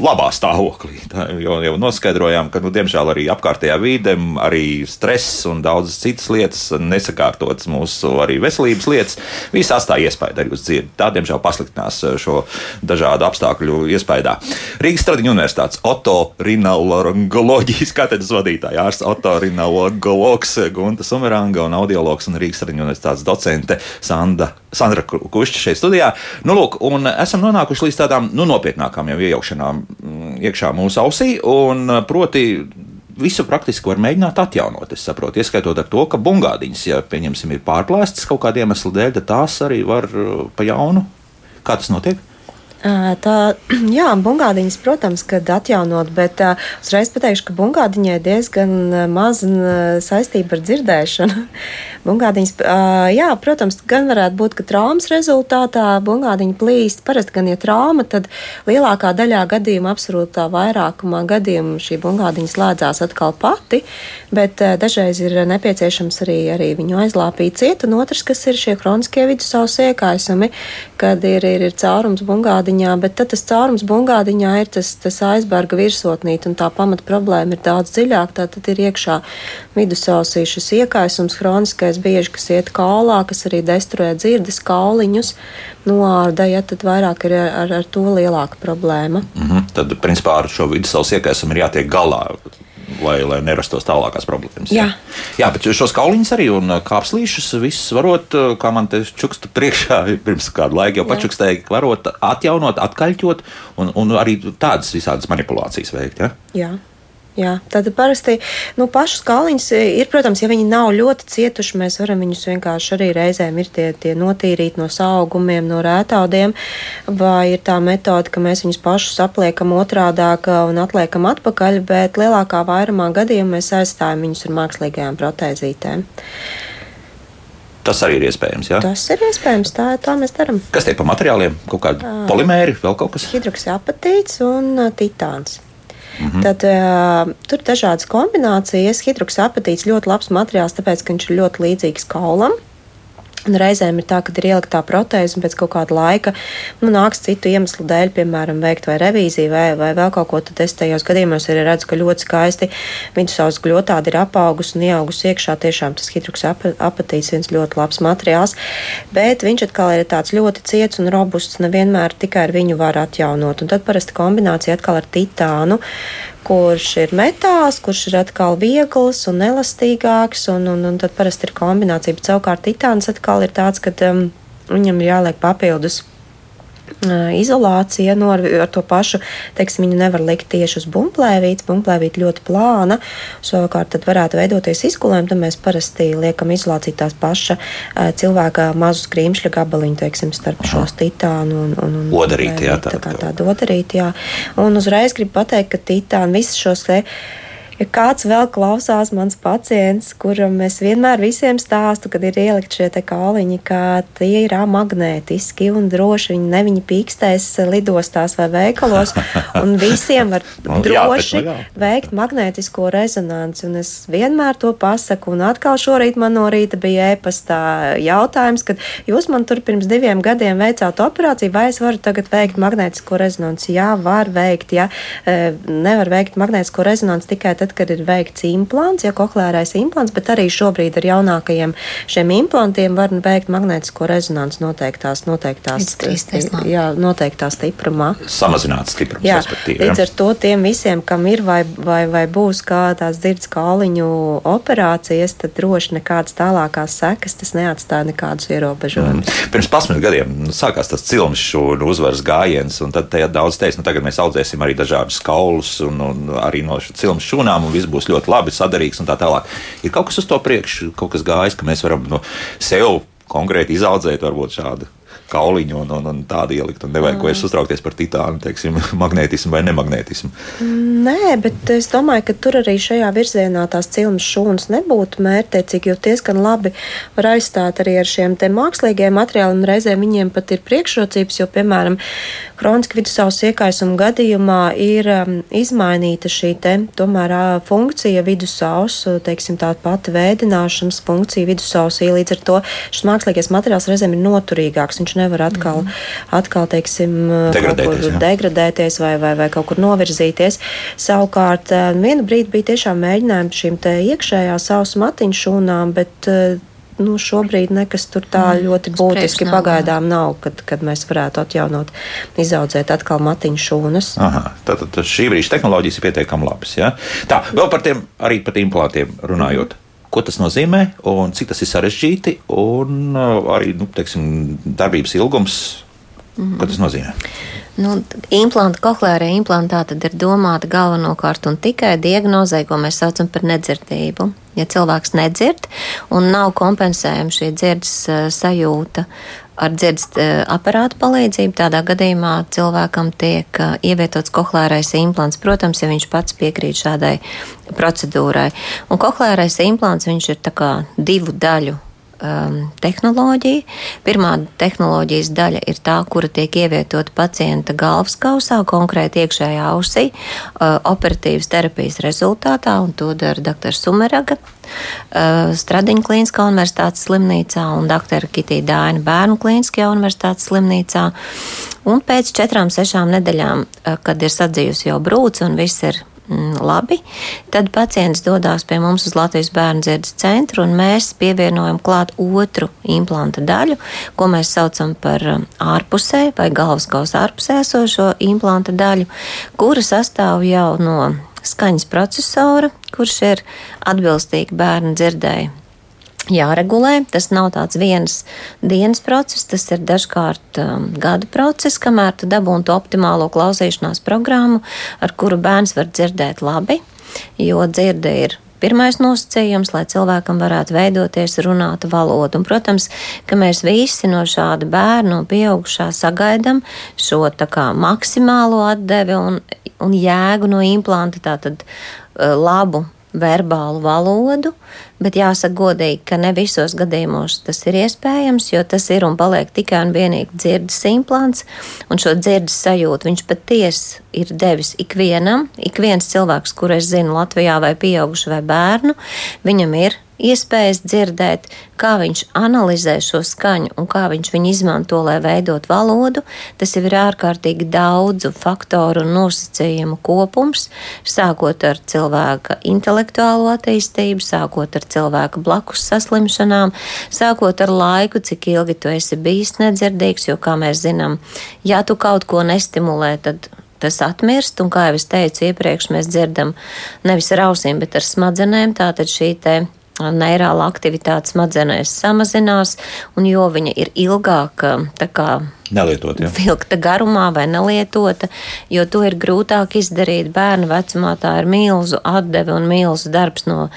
labā stāvoklī. Tā, jo jau noskaidrojām, ka, nu, diemžēl, arī apkārtējā vide, arī stress un daudzas citas lietas, nesakārtotas mūsu arī veselības lietas, viss atstāja iespaidu arī uz dzirdi. Tā, diemžēl, pasliktinās šo dažādu apstākļu iespaidā. Rīgas Stradiņa universitātes otorinolaryngoloģijas katedras vadītāja ārsts otorinolaryngologs Gunta Sumeranga un audiologs un Rīgas Stradiņa universitātes docente Sāna. Sanda, Sandra Kušķa šeit studijā. Nu, lūk, un esam nonākuši līdz tādām nu, nopietnākām jau iejaukšanām mm, iekšā mūsu ausī, un proti visu praktiski var mēģināt atjaunot. Es saprotu, ieskaitot ar to, ka bungādiņas, ja pieņemsim, ir pārplēstas kaut kādiem iemesliem dēļ, tad tās arī var pa jaunu. Kā tas notiek? Tā, jā, bungādiņas, protams, kad atjaunot, bet uh, uzreiz pateikšu, ka bungādiņai diezgan maz saistība ar dzirdēšanu. bungādiņas, uh, jā, protams, gan varētu būt, ka traumas rezultātā bungādiņa plīst. Parasti gan, ja trauma, tad lielākā daļā gadījumu, absolūtā vairākumā gadījumu šī bungādiņa slēdzās atkal pati, bet uh, dažreiz ir nepieciešams arī, arī viņu aizlāpīt ciet, un otrs, kas ir šie kroniskie vidusavas iekaisumi, kad ir, ir, ir caurums bungādiņa bungādiņā, bet tad tas caurums bungādiņā ir tas, tas aizberga virsotnīt, un tā pamata problēma ir daudz dziļāk. Tā tad ir iekšā vidusausī šis iekaisums, hroniskais bieži, kas iet kaulā, kas arī destruē dzirdes kauliņus. Noārda, ja tad vairāk ir ar, ar, ar to lielāka problēma. Mm -hmm. Tad, principā, ar šo vidusausu iekaisumu ir jātiek galā lai, lai nerastos tālākās problēmas. Jā. Jā, bet šos kauliņus arī un uh, kāpslīšus visus varot, uh, kā man te čuksta priekšā, pirms kādu laiku jau pačukstēja, varot atjaunot, atkaļķot un, un arī tādas visādas manipulācijas veikt. Ja? Jā. Jā, tad parasti nu, pašus kāliņus ir, protams, ja viņi nav ļoti cietuši, mēs varam viņus vienkārši arī reizēm ir tie, tie notīrīt no augumiem, no rētaudiem, vai ir tā metode, ka mēs viņus pašus apliekam otrādāk un atliekam atpakaļ, bet lielākā vairumā gadījumā mēs aizstājam viņus ar mākslīgajām protēzītēm. Tas arī ir iespējams. Ja? Tas ir iespējams. Tā, tā mēs darām. Kas tie pa materiāliem? Kaut kādi polimēri, vēl kaut kas? Hidroksiapatīts un titāns. -hmm. Tad uh, tur ir dažādas kombinācijas. Hidroksapatīts ļoti labs materiāls, tāpēc, ka viņš ir ļoti līdzīgs kaulam. Un reizēm ir tā, ka ir ielikt tā protēze, un pēc kaut kāda laika nu, nāks citu iemeslu dēļ, piemēram, veikt vai revīziju, vai, vai vēl kaut ko. Tad es tajos gadījumos arī redzu, ka ļoti skaisti vidusaugas gļotādi ir apaugusi un ieaugusi iekšā. Tiešām tas hidroks apatīts viens ļoti labs materiāls, bet viņš atkal ir tāds ļoti ciets un robusts. Nevienmēr tikai ar viņu var atjaunot. Un tad parasti kombinācija atkal ar titānu kurš ir metāls, kurš ir atkal viegls un elastīgāks, un, un, un tad parasti ir kombinācija. Bet savukārt titāns atkal ir tāds, ka um, viņam ir jāliek papildus izolācija no ar, ar to pašu, teiksim, viņu nevar likt tieši uz bumplēvītes. Bumplēvīte ļoti plāna, savukārt tad varētu veidoties izkulējumi, tad mēs parasti liekam izolāciju tās paša cilvēka mazu skrīmšļa gabaliņu, teiksim, starp Aha. šos titānu un, un, un odarīti, jā, tā, tā kā tāda odarīti, jā. Un uzreiz gribu pateikt, ka titāni visus šos te Ja kāds vēl klausās, mans pacients, kuram es vienmēr visiem stāstu, kad ir ielikt šie kāliņi, ka tie ir magnētiski un droši viņi ne viņi pīkstēs lidostās vai veikalos, un visiem var nu, droši jā, veikt magnētisko rezonanci. Un es vienmēr to pasaku, un atkal šorīt man no rīta bija ēpastā jautājums, kad jūs man tur pirms diviem gadiem veicāt operāciju, vai es varu tagad veikt magnētisko rezonanci? Jā, var veikt, ja nevar veikt magnētisko rezonanci tikai tad, tad, kad ir veikts implants, ja koklērais implants, bet arī šobrīd ar jaunākajiem šiem implantiem var veikt magnētisko rezonanci noteiktās, noteiktās, jā, noteiktā stiprumā. Samazināt stiprumu. Jā, līdz ar to tiem visiem, kam ir vai, vai, vai būs kādās dzirdes kāliņu operācijas, tad droši nekādas tālākās sekas tas neatstāja nekādus ierobežojumus. Mm. Pirms pasmit gadiem nu, sākās tas cilmes šūnu uzvaras gājiens, un tad daudz teica, nu tagad mēs audzēsim arī dažādus kaulus un, un arī no cilmes šūnām tiešām un viss būs ļoti labi, sadarīgs un tā tālāk. Ir kaut kas uz to priekšu, kaut kas gājis, ka mēs varam no sev konkrēti izaudzēt varbūt šādu kauliņu un, un, un tādu ielikt. Un nevajag vairs uztraukties par titānu, teiksim, magnētismu vai nemagnētismu. Nē, bet es domāju, ka tur arī šajā virzienā tās cilmes šūnas nebūtu mērķtiecīgi, jo diezgan labi var aizstāt arī ar šiem mākslīgiem materiāliem. Reizēm viņiem pat ir priekšrocības, jo, piemēram, kroniski vidusceļa iekaisuma gadījumā ir um, izmainīta šī te, tomēr, uh, funkcija vidusceļa, teiksim, tā pati vēdināšanas funkcija vidusceļā. Līdz ar to šis mākslīgais materiāls reizēm ir noturīgāks. Viņš nevar atkal, mm. atkal teiksim, degradēties, degradēties vai, vai, vai kaut kur novirzīties. Savukārt, vienu brīdi bija tiešām mēģinājumi šīm iekšējā sausa matiņu šūnām, bet nu, šobrīd nekas tur tā mm, ļoti būtiski nav, pagaidām nav, kad, kad mēs varētu atjaunot, izaudzēt atkal matiņu šūnas. Aha, tātad šī brīža tehnoloģijas ir pietiekami labas. Ja? Tā, vēl par tiem, arī par implantiem runājot. Mm. Ko tas nozīmē un cik tas ir sarežģīti, un uh, arī nu, teiksim, darbības ilgums, mm. ko tas nozīmē? Nu, implanta, kohlēra implantā ir domāta galvenokārt un tikai diagnozē, ko mēs saucam par nedzirdību. Ja cilvēks nedzird un nav kompensējama šī dzirdes uh, sajūta ar dzirdes uh, aparātu palīdzību, tādā gadījumā cilvēkam tiek uh, ievietots kohlērais implants. Protams, ja viņš pats piekrīt šādai procedūrai. Un kohlērais implants viņš ir divu daļu um, tehnoloģija. Pirmā tehnoloģijas daļa ir tā, kura tiek ievietota pacienta galvas kausā, konkrēti iekšējā ausī, uh, operatīvas terapijas rezultātā, un to dara dr. Sumeraga. Uh, Stradiņa Kliniskā universitātes slimnīcā un dr. Kitija Dāna Bērnu Kliniskajā universitātes slimnīcā. Un pēc četrām, sešām nedēļām, uh, kad ir sadzījusi jau brūce un viss ir labi, tad pacients dodas pie mums uz Latvijas bērnu dzirdes centru, un mēs pievienojam klāt otru implanta daļu, ko mēs saucam par um, ārpusē vai galvas kausa ārpusē esošo implanta daļu, kura sastāv jau no skaņas procesora, kurš ir atbilstīgi bērnu dzirdēji jāregulē. Tas nav tāds viens dienas process, tas ir dažkārt um, gadu process, kamēr tu dabūni to optimālo klausīšanās programmu, ar kuru bērns var dzirdēt labi, jo dzirde ir. Pirmais nosacījums, lai cilvēkam varētu veidoties runāta valoda. Un, protams, ka mēs visi no šāda bērna un pieaugušā sagaidām šo kā, maksimālo atdevi un, un jēgu no implanta, tātad uh, labu verbālu valodu, bet jāsaka godīgi, ka ne visos gadījumos tas ir iespējams, jo tas ir un paliek tikai un vienīgi dzirdes implants, un šo dzirdes sajūtu viņš patiesi ir devis ikvienam, ik viens cilvēks, kur es zinu Latvijā vai pieaugušu vai bērnu, viņam ir iespējas dzirdēt, kā viņš analizē šo skaņu un kā viņš viņu izmanto, lai veidot valodu. Tas jau ir ārkārtīgi daudzu faktoru un nosacījumu kopums, sākot ar cilvēka intelektuālo attīstību, sākot ar cilvēka blakus saslimšanām, sākot ar laiku, cik ilgi tu esi bijis nedzirdīgs, jo, kā mēs zinām, ja tu kaut ko nestimulē, tad tas atmirst, un kā jau es teicu iepriekš, mēs dzirdam nevis ar ausīm, bet ar smadzenēm, tātad šī te neirāla aktivitāte smadzenēs samazinās, un jo viņa ir ilgāka, tā kā Nelietot, ja. vilkta garumā vai nelietota, jo to ir grūtāk izdarīt bērnu vecumā. Tā ir milzu atdeve un milzu darbs no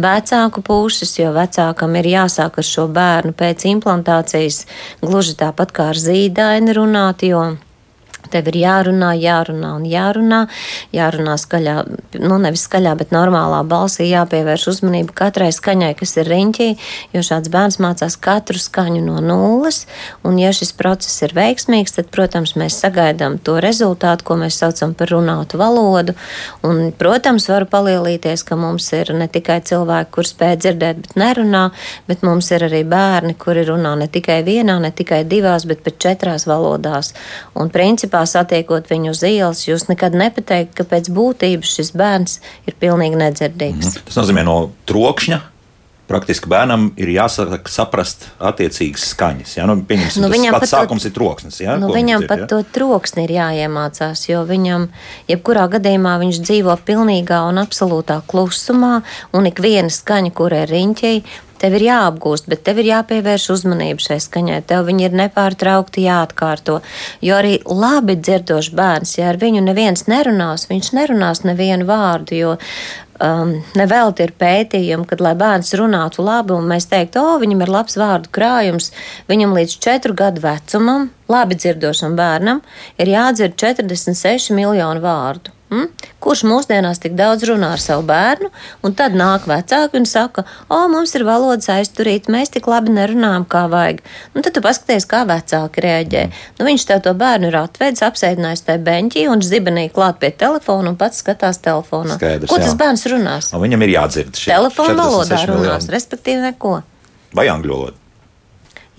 vecāku puses, jo vecākam ir jāsāk ar šo bērnu pēc implantācijas gluži tāpat kā ar zīdaini runāt, jo Tev ir jārunā, jārunā un jārunā, jārunā skaļā, nu nevis skaļā, bet normālā balsī, jāpievērš uzmanība katrai skaņai, kas ir riņķī, jo šāds bērns mācās katru skaņu no nulles, un ja šis process ir veiksmīgs, tad, protams, mēs sagaidām to rezultātu, ko mēs saucam par runātu valodu, un, protams, var palielīties, ka mums ir ne tikai cilvēki, kur spēj dzirdēt, bet nerunā, bet mums ir arī bērni, kuri runā ne tikai vienā, ne tikai divās, bet pat četrās valodās. Un, principā, satiekot viņu uz ielas, jūs nekad nepateikt, ka pēc būtības šis bērns ir pilnīgi nedzirdīgs. Mm. Tas nozīmē no trokšņa. Praktiski bērnam ir jāsaka, saprast attiecīgas skaņas. Ja? Nu, nu, tas pats to, sākums ir troksnis. Ja? Nu, viņam pat ja? to troksni ir jāiemācās, jo viņam, jebkurā gadījumā, viņš dzīvo pilnīgā un absolūtā klusumā, un ik viena skaņa, kur ir riņķī, tev ir jāapgūst, bet tev ir jāpievērš uzmanība šai skaņai. Tev viņi ir nepārtraukti jāatkārto. Jo arī labi dzirdošs bērns, ja ar viņu neviens nerunās, viņš nerunās nevienu vārdu, jo um, nevelti ir pētījumi, kad, lai bērns runātu labi, un mēs teiktu, o, viņam ir labs vārdu krājums, viņam līdz četru gadu vecumam, labi dzirdošam bērnam, ir jādzird 46 miljonu vārdu. Mm? Kurš mūsdienās tik daudz runā ar savu bērnu, un tad nāk vecāki un saka, o, mums ir valodas aizturīta, mēs tik labi nerunājam, kā vajag. Nu, tad tu paskaties, kā vecāki reaģē. Nu, viņš tev to bērnu ir atvedis, apsēdinājis tajā beņķī un zibenī klāt pie telefona un pats skatās telefonā. Skaidrs, Ko tas jā. bērns runās? Un viņam ir jādzird šī telefona valodā runās, respektīvi neko. Vai angļu valodā?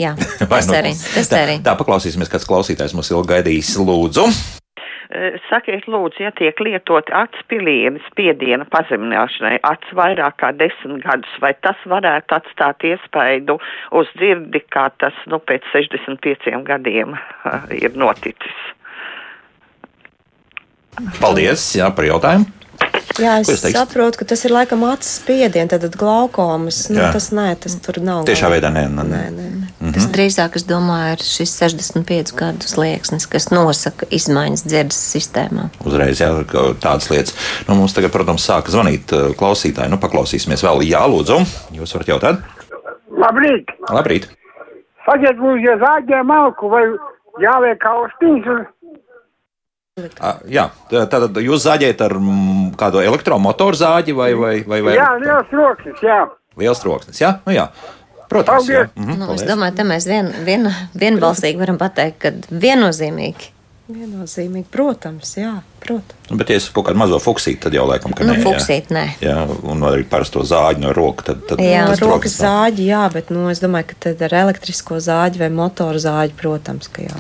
Jā, tas nu, arī. Tas tā, arī. Tā paklausīsimies, kāds klausītājs mums ilgi gaidījis. Lūdzu! Eh, sakiet, lūdzu, ja tiek lietot atspilieni spiediena pazemināšanai acs vairāk kā desmit gadus, vai tas varētu atstāt iespaidu uz dzirdi, kā tas, nu, pēc 65 gadiem uh, ir noticis? Paldies, jā, par jautājumu. Jā, es saprotu, ka tas ir laikam acis spiediens, tad glaukomas. Nu, tas nē, tas tur nav. Tiešā veidā nē. nē, nē. nē, nē. Mm -hmm. Tas drīzāk, es domāju, ir šis 65 gadu slieksnis, kas nosaka izmaiņas dzirdes sistēmā. Uzreiz, jā, tādas lietas. Nu, mums tagad, protams, sāka zvanīt uh, klausītāji. Nu, paklausīsimies vēl. Jā, lūdzu, jūs varat jautāt? Labrīt! Labrīt! Sakiet, mums ir zāģē malku vai jāliek austiņas A, jā, tātad jūs zāģējat ar kādu elektromotoru zāģi vai, vai, vai, vai Jā, liels troksnis, jā. Liels troksnis, jā, nu jā. Protams, Paldies. jā. Mhm, nu, es domāju, te mēs vien, vien, vienbalsīgi varam pateikt, ka viennozīmīgi. Viennozīmīgi, protams, jā. Protams. Nu, bet, ja es kaut kādu mazo fuksīti, tad jau laikam, ka nu, nē. Fuksīt, jā. nē. jā, un arī parasto zāģi no roka. Tad, tad jā, tas rokas zāģi, jā, bet nu, es domāju, ka tad ar elektrisko zāģi vai motoru zāģi, protams, ka jā.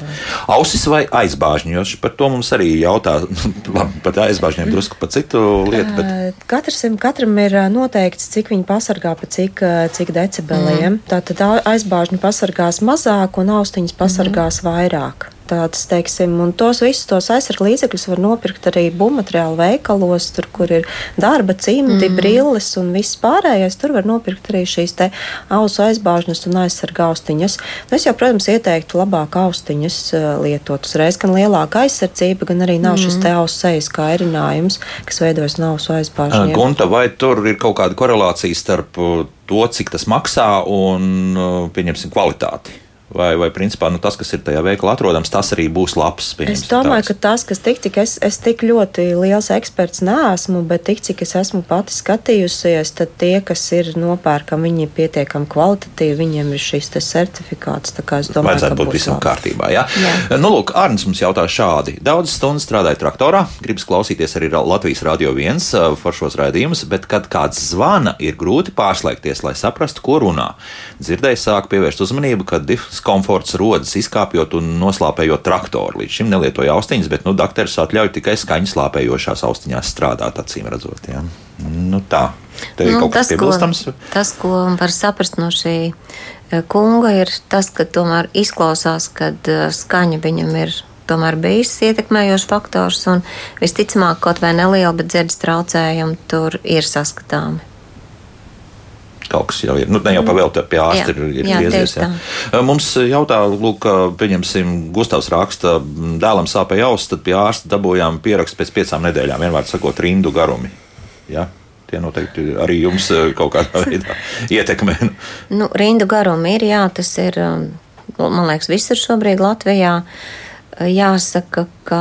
Ausis vai aizbāžņi, jo par to mums arī jautā, pat aizbāžņiem drusku par citu lietu. Bet... Katrs, katram ir noteikts, cik viņi pasargā pa cik, cik decibeliem. Mm. Tātad aizbāžņi pasargās mazāk un austiņas pasargās mm. vairāk tādas, teiksim, un tos visus tos aizsargu līdzekļus var nopirkt arī būvmateriālu veikalos, tur, kur ir darba cimdi, mm. brilles un viss pārējais. Tur var nopirkt arī šīs te ausu aizbāžņas un aizsarga austiņas. Nu, es jau, protams, ieteiktu labāk austiņas uh, lietot uzreiz, gan lielāka aizsardzība, gan arī nav mm. šis te ausu sejas kairinājums, kas veidojas no ausu aizbāžņiem. Gunta, vai tur ir kaut kāda korelācija starp to, cik tas maksā un, pieņemsim, kvalitāti? Vai, vai principā nu, tas, kas ir tajā veikalā atrodams, tas arī būs labs? Es domāju, tāds. ka tas, kas tik, cik es, es tik ļoti liels eksperts neesmu, bet tik, cik es esmu pati skatījusies, tad tie, kas ir nopērkami, viņi ir pietiekami kvalitatīvi, viņiem ir šis certifikāts. Es domāju, Vajadzētu būt visam labs. kārtībā. Jā? Jā. Nu, lūk, Arnis mums jautā šādi. Daudz stundu strādāju traktorā, gribas klausīties arī Latvijas radio viens foršos raidījumus, bet kad kāds zvana, ir grūti pārslēgties, lai saprastu, ko runā. Dzirdēju, sāk pievērst uzmanību, ka diskomforts rodas izkāpjot un noslāpējot traktoru. Līdz šim nelietoju austiņas, bet nu, dakteris atļauj tikai skaņu slāpējošās austiņās strādāt, acīm redzot. Ja. Nu, tā. Tev nu, tas, ko, tas, ko var saprast no šī eh, kunga, ir tas, ka tomēr izklausās, ka eh, skaņa viņam ir tomēr bijis ietekmējošs faktors, un visticamāk, kaut vai neliela, bet dzirdes traucējumi tur ir saskatāmi kaut kas jau ir. Nu, ne jau pavēlta pie ārsta jā, ir, ir jā, griezies. Jā. Mums jautā, lūk, pieņemsim, Gustavs raksta, dēlam sāpēja auss, tad pie ārsta dabūjām pierakstu pēc piecām nedēļām, vienmēr sakot, rindu garumi. Ja? Tie noteikti arī jums kaut kādā veidā ietekmē. Nu, rindu garumi ir, jā, tas ir, man liekas, viss ir šobrīd Latvijā. Jāsaka, ka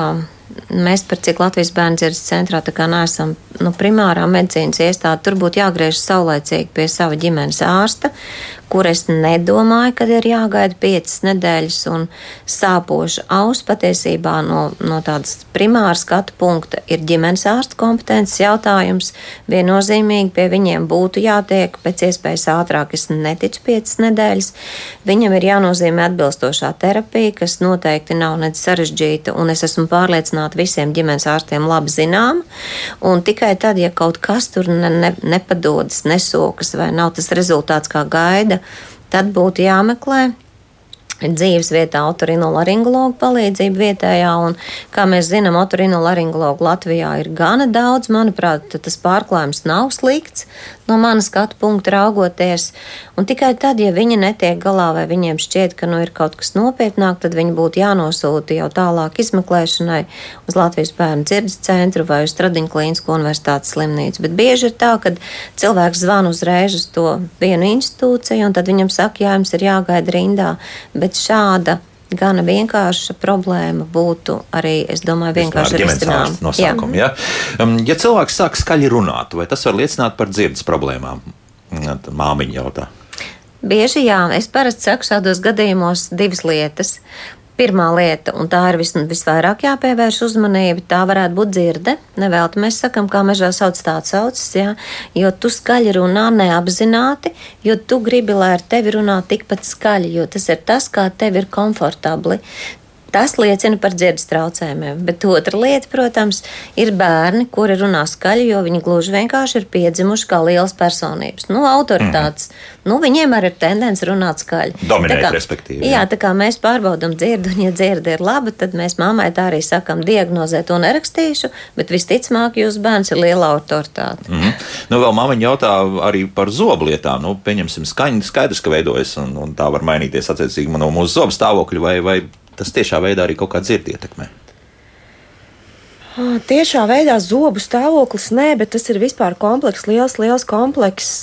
mēs par cik Latvijas bērnu dzirdes centrā tā kā neesam nu, primārā medicīnas iestāde, tur būtu jāgriežas saulēcīgi pie sava ģimenes ārsta, kur es nedomāju, ka ir jāgaida piecas nedēļas un sāpoša aus patiesībā no, no tādas primāra skatu punkta ir ģimenes ārsta kompetences jautājums. Viennozīmīgi pie viņiem būtu jātiek pēc iespējas ātrāk. Es neticu piecas nedēļas. Viņam ir jānozīmē atbilstošā terapija, kas noteikti nav nec sarežģīta, un es esmu pārliecināta visiem ģimenes ārstiem labi zinām. Un tikai tad, ja kaut kas tur ne, ne, nepadodas, nesokas vai nav tas rezultāts, kā gaida, tad būtu jāmeklē dzīves vietā otorinolaringologu palīdzību vietējā, un, kā mēs zinām, otorinolaringologu Latvijā ir gana daudz, manuprāt, tas pārklājums nav slikts, no manas skatu punkta raugoties. Un tikai tad, ja viņi netiek galā vai viņiem šķiet, ka nu, ir kaut kas nopietnāk, tad viņi būtu jānosūta jau tālāk izmeklēšanai uz Latvijas bērnu dzirdes centru vai uz Stradiņu klīnisko universitātes slimnīcu. Bet bieži ir tā, ka cilvēks zvana uzreiz uz to vienu institūciju, un tad viņam saka, jā, jums ir jāgaida rindā. Bet šāda gana vienkārša problēma būtu arī, es domāju, vienkārši risināma. No sākuma, ja? Um, ja cilvēks sāk skaļi runāt, vai tas var liecināt par dzirdes problēmām? Māmiņa jautā. Bieži jā, es parasti saku šādos gadījumos divas lietas. Pirmā lieta, un tā ir vis, visvairāk jāpievērš uzmanība, tā varētu būt dzirde. Nevelti mēs sakam, kā mežā sauc tāds saucis, jā, jo tu skaļi runā neapzināti, jo tu gribi, lai ar tevi runā tikpat skaļi, jo tas ir tas, kā tev ir komfortabli. Tas liecina par dzirdes traucējumiem. Bet otra lieta, protams, ir bērni, kuri runā skaļi, jo viņi gluži vienkārši ir piedzimuši kā lielas personības. Nu, autoritātes. Mm. Nu, viņiem arī ir tendence runāt skaļi. Dominēt, kā, respektīvi. Jā. jā, tā kā mēs pārbaudām dzirdi, un ja dzirde ir laba, tad mēs mammai tā arī sakam, diagnozē to nerakstīšu, bet visticamāk, jūsu bērns ir liela autoritāte. Mm. Nu, vēl māmiņa jautā arī par zobu lietām. Nu, pieņemsim, skaņa skaidrs, ka veidojas, un, un tā var mainīties attiecīgi no mūsu zobu stāvokļa vai, vai tas tiešā veidā arī kaut kā dzirdi ietekmē. Tiešā veidā zobu stāvoklis nē, bet tas ir vispār komplekss, liels, liels komplekss,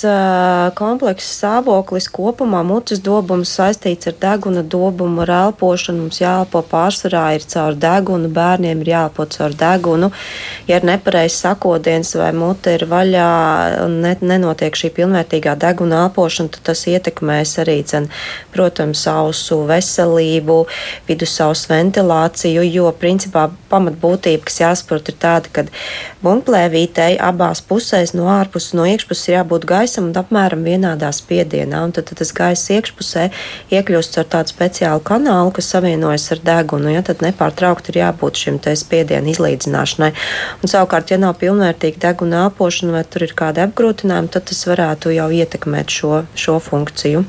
komplekss stāvoklis kopumā. Mutes dobums saistīts ar deguna dobumu, ar elpošanu. Mums jāelpo pārsvarā ir caur degunu, bērniem ir jāelpo caur degunu. Ja ir nepareizs sakodiens vai mute ir vaļā un ne, nenotiek šī pilnvērtīgā deguna elpošana, tad tas ietekmēs arī, cen, protams, ausu veselību, vidusausu ventilāciju, jo principā pamatbūtība, kas jāsaka, jāsaprot, ir tāda, ka bumbplēvītei abās pusēs, no ārpuses, no iekšpuses, ir jābūt gaisam un apmēram vienādā spiedienā. Un tad, tad tas gaiss iekšpusē iekļūst ar tādu speciālu kanālu, kas savienojas ar degunu. Ja, tad nepārtraukti ir jābūt šim spiedienu izlīdzināšanai. Un, savukārt, ja nav pilnvērtīga deguna elpošana vai tur ir kāda apgrūtinājuma, tad tas varētu jau ietekmēt šo, šo funkciju.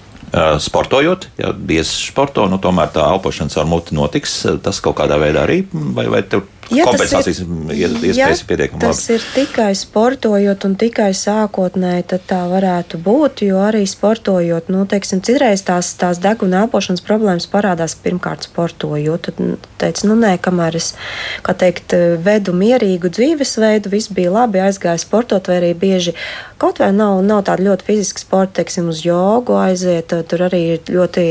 Sportojot, ja biezi sporto, nu, tomēr tā elpošana caur muti notiks. Tas kaut kādā veidā arī, vai, vai tev ja kompensācijas ir, iespējas ja pietiekami labas. Tas ir tikai sportojot un tikai sākotnēji, tad tā varētu būt, jo arī sportojot, nu, teiksim, citreiz tās, tās deguna elpošanas problēmas parādās pirmkārt sportojot. Tad nu, teicu, nu nē, kamēr es, kā teikt, vedu mierīgu dzīvesveidu, viss bija labi, aizgāju sportot vai arī bieži kaut vai nav, nav tāda ļoti fiziska sporta, teiksim, uz jogu aiziet, tur arī ir ļoti,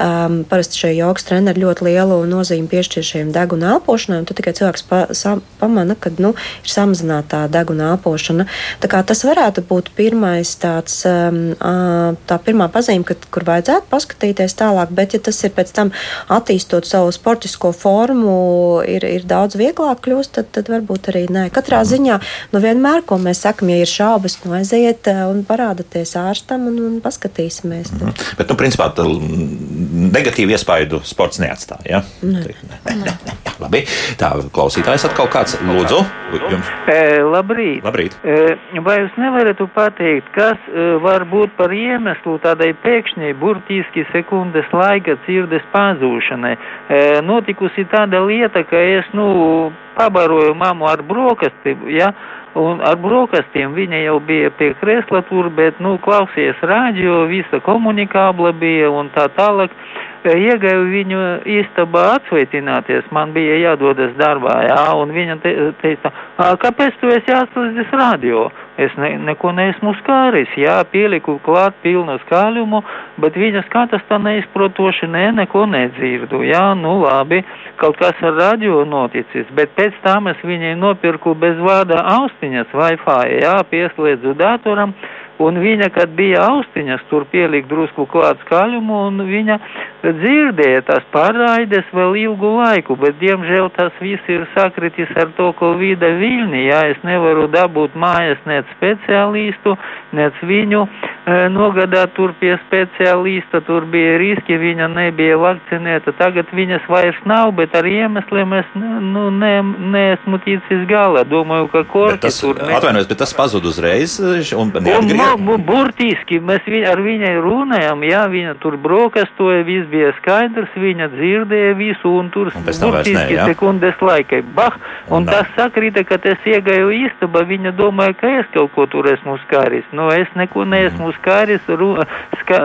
um, parasti šie jogas treneri ļoti lielu nozīmi piešķir šiem deguna elpošanai, un tad tikai cilvēks pa, sa, pamana, ka nu, ir samazināta deguna elpošana. Tas varētu būt pirmais tāds, um, tā pirmā pazīme, kad, kur vajadzētu paskatīties tālāk, bet ja tas ir pēc tam attīstot savu sportisko formu, ir, ir daudz vieglāk kļūst, tad, tad varbūt arī nē. Katrā mhm. ziņā, nu vienmēr, ko mēs sakam, ja ir šaubas, nu aiziet un parādieties ārstam un, un paskatīsimies. Tad. -hmm. Bet, nu, principā, negatīvu iespaidu sports neatstāja. Ja? Ne. Ne, ne, ne. Labi, tā klausītājs atkal kāds lūdzu. Jums. E, labrīt. Labrīt. E, vai jūs nevarat pateikt, kas e, var būt par iemeslu tādai pēkšņai, burtiski sekundes laika dzirdes pazūšanai? E, notikusi tāda lieta, ka es, nu, pabaroju mammu ar brokastiem, ja? Un ar brokastiem viņa jau bija pie kresla tur, bet, nu, klausies rādio, visa komunikābla bija un tā tālāk. Iegāju viņu istabā atsveicināties, man bija jādodas darbā, jā, un viņa te, teica, kāpēc tu esi atslēdzis radio? Es ne, neko neesmu skāris, jā, pieliku klāt pilnu skaļumu, bet viņa skatās tā neizprotoši, nē, ne, neko nedzirdu, jā, nu labi, kaut kas ar radio noticis, bet pēc tam es viņai nopirku bez vārda austiņas Wi-Fi, jā, pieslēdzu datoram, Un viņa, kad bija austiņas, tur pielika drusku klāt skaļumu, un viņa dzirdēja tās pārraides vēl ilgu laiku, bet, diemžēl, tas viss ir sakritis ar to, ko vīda Viļņi. Jā, es nevaru dabūt mājas nec speciālistu, nec viņu e, nogādāt tur pie speciālista, tur bija riski, viņa nebija vakcinēta. Tagad viņas vairs nav, bet ar iemesliem es nu, ne, neesmu ticis galā. Domāju, ka korki tas, tur. Ne... Atvainojos, bet tas pazud uzreiz un neatgriežas bu, burtiski mēs viņ, ar viņai runājām, jā, viņa tur brokastoja, viss bija skaidrs, viņa dzirdēja visu, un tur burtiski sekundes laikai, bah, un, un tas sakrita, ka es iegāju istabā, viņa domāja, ka es kaut ko tur esmu skāris. Nu, es neko neesmu mm. skāris, ru, ska,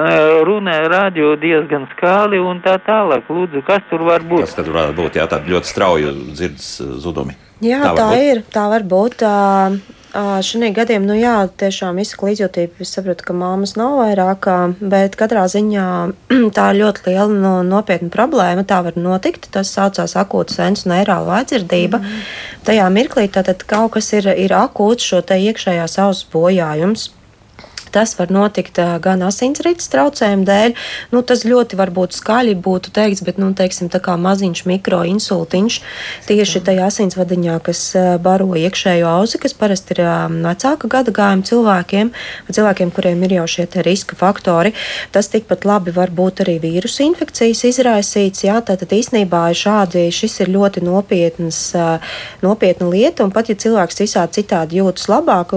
runāja radio diezgan skāli un tā tālāk. Lūdzu, kas tur var būt? Kas tad varētu būt, jā, tādi ļoti strauji dzirdes zudumi. Jā, tā, tā ir. Tā var būt. Uh, Šī gadījumā, nu jā, tiešām izsaka līdzjūtība. Es saprotu, ka māmas nav vairāk, bet katrā ziņā tā ir ļoti liela no, nopietna problēma. Tā var notikt. Tas saucās akūta sensu neirāla vājdzirdība. Mm. Tajā mirklī tātad kaut kas ir, ir akūts šo te iekšējās auss bojājums. Tas var notikt gan asinsrites traucējumu dēļ. Nu, tas ļoti varbūt skaļi būtu teikts, bet, nu, teiksim, tā kā maziņš mikroinsultiņš tieši tajā asinsvadiņā, kas baro iekšējo ausi, kas parasti ir vecāka gada gājuma cilvēkiem, cilvēkiem, kuriem ir jau šie riska faktori. Tas tikpat labi var būt arī vīrusu infekcijas izraisīts. Jā, tātad īstenībā šādi šis ir ļoti nopietnas, nopietna lieta, un pat ja cilvēks visādi citādi jūtas labāk,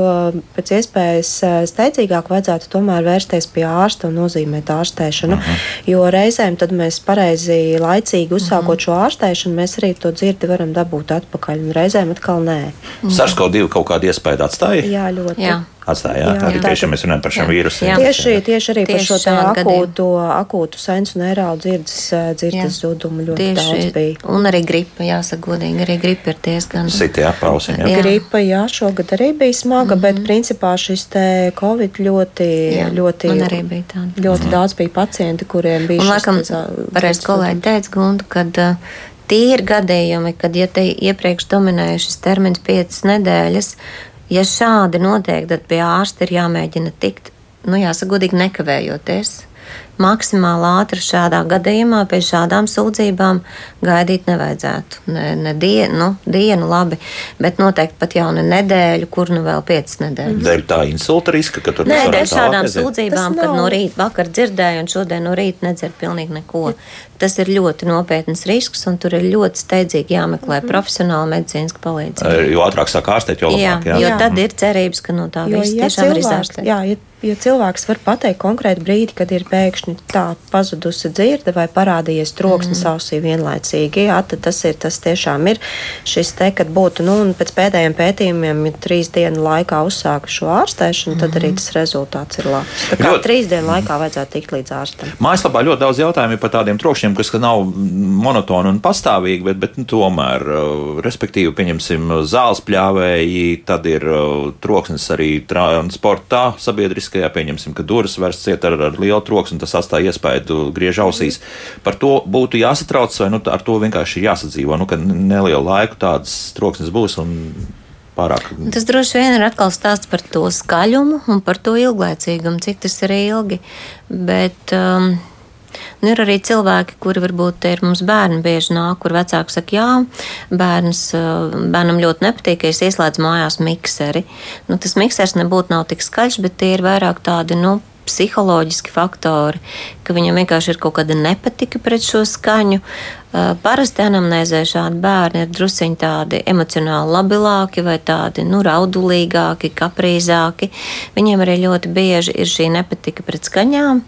pēc iespējas steidzīgāk, drīzāk vajadzētu tomēr vērsties pie ārsta un nozīmēt ārstēšanu. Aha. Jo reizēm mēs pareizi, laicīgi uzsākot Aha. šo ārstēšanu, mēs arī to dzirdi varam dabūt atpakaļ, un reizēm atkal nē. SARS-CoV-2 kaut kādu iespēju atstāja? Jā, ļoti. Jā atstāja. Jā, jā, arī tieši mēs runājam par šiem vīrusiem. Tieši, tieši arī tieši par šo akūtu, akūtu sensu neirālu dzirdes, dzirdes zudumu ļoti tieši, daudz bija. Un arī gripa, jāsaka godīgi, arī gripa ir diezgan. Siti, jā, pausiņ, jā. Gripa, jā, šogad arī bija smaga, mm -hmm. bet mhm. principā šis te Covid ļoti, jā, ļoti, ļoti mm. daudz bija pacienti, kuriem bija. Un, laikam, pareiz kolēģi teica, Gundu, kad uh, tie ir gadījumi, kad, ja te iepriekš dominēja šis termins piecas nedēļas, Ja šādi notiek, tad pie ārsta ir jāmēģina tikt, nu, jāsaka, godīgi nekavējoties maksimāli ātri šādā gadījumā pie šādām sūdzībām gaidīt nevajadzētu. Ne, ne dienu, nu, dienu, labi, bet noteikti pat jau ne nedēļu, kur nu vēl piecas nedēļas. Dēļ tā insulta riska, ka tur Nē, dēļ šādām sūdzībām, kad no rīta vakar dzirdēju un šodien no rīta nedzird pilnīgi neko. Tas ir ļoti nopietns risks, un tur ir ļoti steidzīgi jāmeklē mm profesionāla medicīniska palīdzība. Jo ātrāk sāk ārstēt, jo labāk. Jā, jā. jo tad ir cerības, ka no tā viss ja tiešām ir izārstēts. Jā, ja, ja cilvēks var pateikt konkrētu brīdi, kad ir pēkšņi tā pazudusi dzirde vai parādījies troksnis mm. ausī vienlaicīgi. Jā, tad tas ir tas tiešām ir šis te, kad būtu, nu, pēc pēdējiem pētījumiem, ja trīs dienu laikā uzsāka šo ārstēšanu, tad mm. arī tas rezultāts ir labs. Tā kā ļoti, trīs dienu laikā vajadzētu tikt līdz ārstam. Mājaslapā ļoti daudz jautājumu par tādiem trokšņiem, kas nav monotoni un pastāvīgi, bet, bet nu, tomēr, uh, respektīvi, pieņemsim, zāles pļāvēji, tad ir uh, troksnis arī transportā, sabiedriskajā, pieņemsim, ka durvis vairs ciet ar, ar lielu troksni, tas atstāja iespēju griež ausīs. Par to būtu jāsatrauc, vai nu, ar to vienkārši jāsadzīvo, nu, ka nelielu laiku tādas troksnes būs. Pārāk. Tas droši vien ir atkal stāsts par to skaļumu un par to ilglaicīgumu, cik tas ir ilgi. Bet, um, Nu, ir arī cilvēki, kuri varbūt ir mums bērni bieži nāk, kur vecāki saka, jā, bērns, uh, bērnam ļoti nepatīk, ja es ieslēdzu mājās mikseri. Nu, tas miksers nebūtu nav tik skaļš, bet tie ir vairāk tādi, nu, psiholoģiski faktori, ka viņam vienkārši ir kaut kāda nepatika pret šo skaņu. Parasti anamnēzē šādi bērni ir drusciņi tādi emocionāli labilāki vai tādi nu, raudulīgāki, kaprīzāki. Viņiem arī ļoti bieži ir šī nepatika pret skaņām.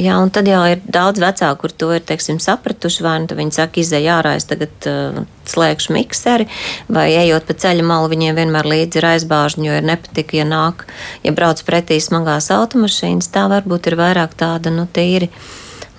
Jā, un tad jau ir daudz vecāku, kur to ir teiksim, sapratuši. Vai nu viņi saka, izēj ārā, es tagad uh, slēgšu mikseri, vai ejot pa ceļa malu, viņiem vienmēr līdzi ir aizbāžņi, jo ir nepatika, ja nāk, ja brauc pretī smagās automašīnas. Tā varbūt ir vairāk tāda, nu, tīri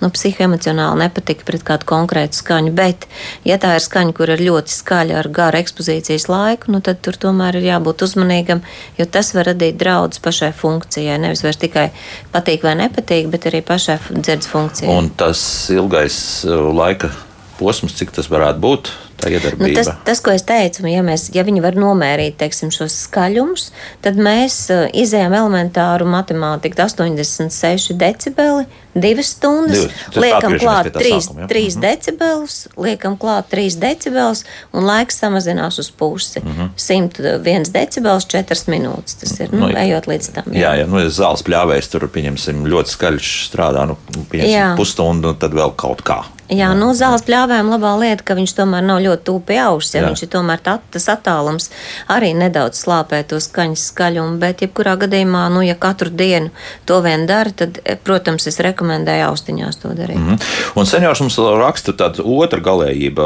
nu, psihoemocionāli nepatika pret kādu konkrētu skaņu. Bet, ja tā ir skaņa, kur ir ļoti skaļa ar garu ekspozīcijas laiku, nu, tad tur tomēr ir jābūt uzmanīgam, jo tas var radīt draudus pašai funkcijai. Nevis vairs tikai patīk vai nepatīk, bet arī pašai dzirdes funkcijai. Un tas ilgais uh, laika posms, cik tas varētu būt? Nu, tas, tas, ko es teicu, ja, mēs, ja viņi var nomērīt teiksim, šos skaļumus, tad mēs uh, izējām elementāru matemātiku 86 decibeli divas stundas, Divas. liekam klāt 3, sākuma, ja? 3 mm -hmm. decibelus, liekam klāt 3 decibelus un laiks samazinās uz pusi. -hmm. 101 decibels 4 minūtes. Tas ir, nu, nu ejot līdz tam. Jā, jā, jā nu, ja zāles pļāvējs tur, pieņemsim, ļoti skaļš strādā, nu, pieņemsim, pusstundu, tad vēl kaut kā. Jā, nu, zāles pļāvējiem labā lieta, ka viņš tomēr nav ļoti tuvu pie auss, ja jā. viņš ir tomēr tā, tas attālums arī nedaudz slāpē to skaņas skaļumu, bet jebkurā gadījumā, nu, ja katru dienu to vien dara, tad, protams, es rekomendēju rekomendēju austiņās to darīt. Mm -hmm. Un seniors mums raksta tādu otru galējību.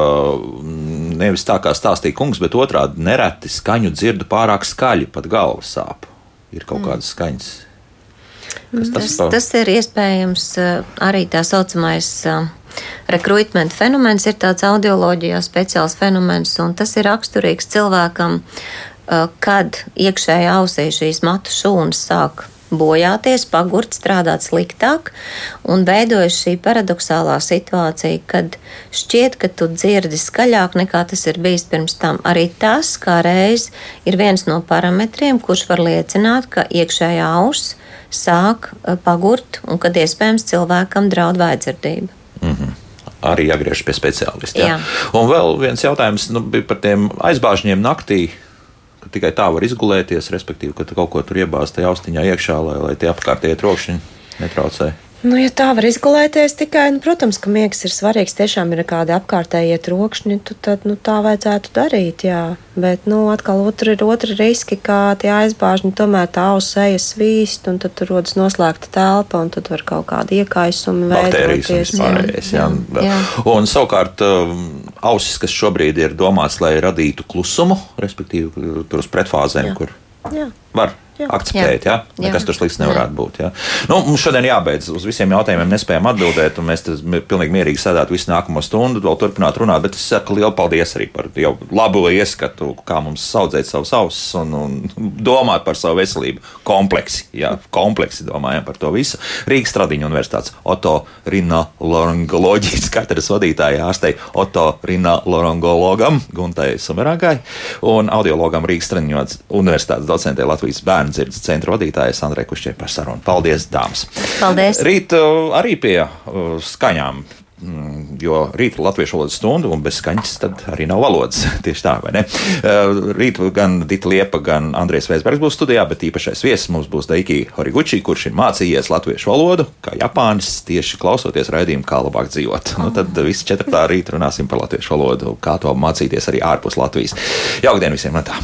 Nevis tā kā stāstīja kungs, bet otrādi nereti skaņu dzirdu pārāk skaļi, pat galva sāp. Ir kaut mm. kādas skaņas. Tas, tas, pa... tas ir iespējams arī tā saucamais. Rekrutmenta fenomens ir tāds audioloģijā speciāls fenomens, un tas ir raksturīgs cilvēkam, kad iekšējā ausī šīs matu šūnas sāk bojāties, pagurt, strādāt sliktāk, un veidojas šī paradoxālā situācija, kad šķiet, ka tu dzirdi skaļāk nekā tas ir bijis pirms tam. Arī tas, kā reiz, ir viens no parametriem, kurš var liecināt, ka iekšējā auss sāk eh, pagurt, un kad iespējams cilvēkam draud vājdzirdība. Mm -hmm arī jāgriež pie speciālista. Jā. Jā. Un vēl viens jautājums nu, par tiem aizbāžņiem naktī ka tikai tā var izgulēties, respektīvi, ka tu kaut ko tur iebāzt tajā austiņā iekšā, lai, lai tie apkārtējie trokšņi netraucē. Nu, ja tā var izgulēties tikai, nu, protams, ka miegs ir svarīgs. Tiešām ir kādi apkārtējie trokšņi, tad nu, tā vajadzētu darīt. Jā. Bet, nu, atkal otri ir otri riski, kā tie aizbāžņi tomēr tā ausejas svīst, un tad tur rodas noslēgta telpa, un tad var kaut kādi iekaisumi veidoties. Pārējais, jā. Jā. Jā. Un savukārt um, ausis, kas šobrīd ir domāts, lai radītu klusumu, respektīvi tur uz pretfāzēm, jā. kur jā. var jā. akceptēt. Jā. Jā. Nekas tur slikts nevarētu jā. būt. Jā. Nu, mums šodien jābeidz. Uz visiem jautājumiem nespējam atbildēt, un mēs pilnīgi mierīgi sēdētu visu nākamo stundu, vēl turpināt runāt. Bet es saku lielu paldies arī par jau labu ieskatu, kā mums saudzēt savus ausis un, un domāt par savu veselību. Kompleksi, jā, kompleksi domājam par to visu. Rīgas Tradiņu universitātes Oto Rinolaringoloģijas katras vadītāja ārstei Oto Rinolaringologam Guntai Samerāgai un audiologam Rīgas Tradiņu universitātes docentei Latvijas bērnu bērndzirdes centra vadītāja Sandra Kušķē par sarunu. Paldies, dāmas! Paldies! Rīt uh, arī pie uh, skaņām Mm, jo rīt ir latviešu valodas stunda, un bez skaņas tad arī nav valodas. Tieši tā, vai ne? Uh, rīt gan Dita Liepa, gan Andrēs Vēsbergs būs studijā, bet īpašais viesis mums būs Daiki Horiguchi, kurš ir mācījies latviešu valodu, kā Japānis, tieši klausoties raidījumu, kā labāk dzīvot. Nu, tad visi četrtā rīt runāsim par latviešu valodu, kā to mācīties arī ārpus Latvijas. Jaukdien visiem! Tā.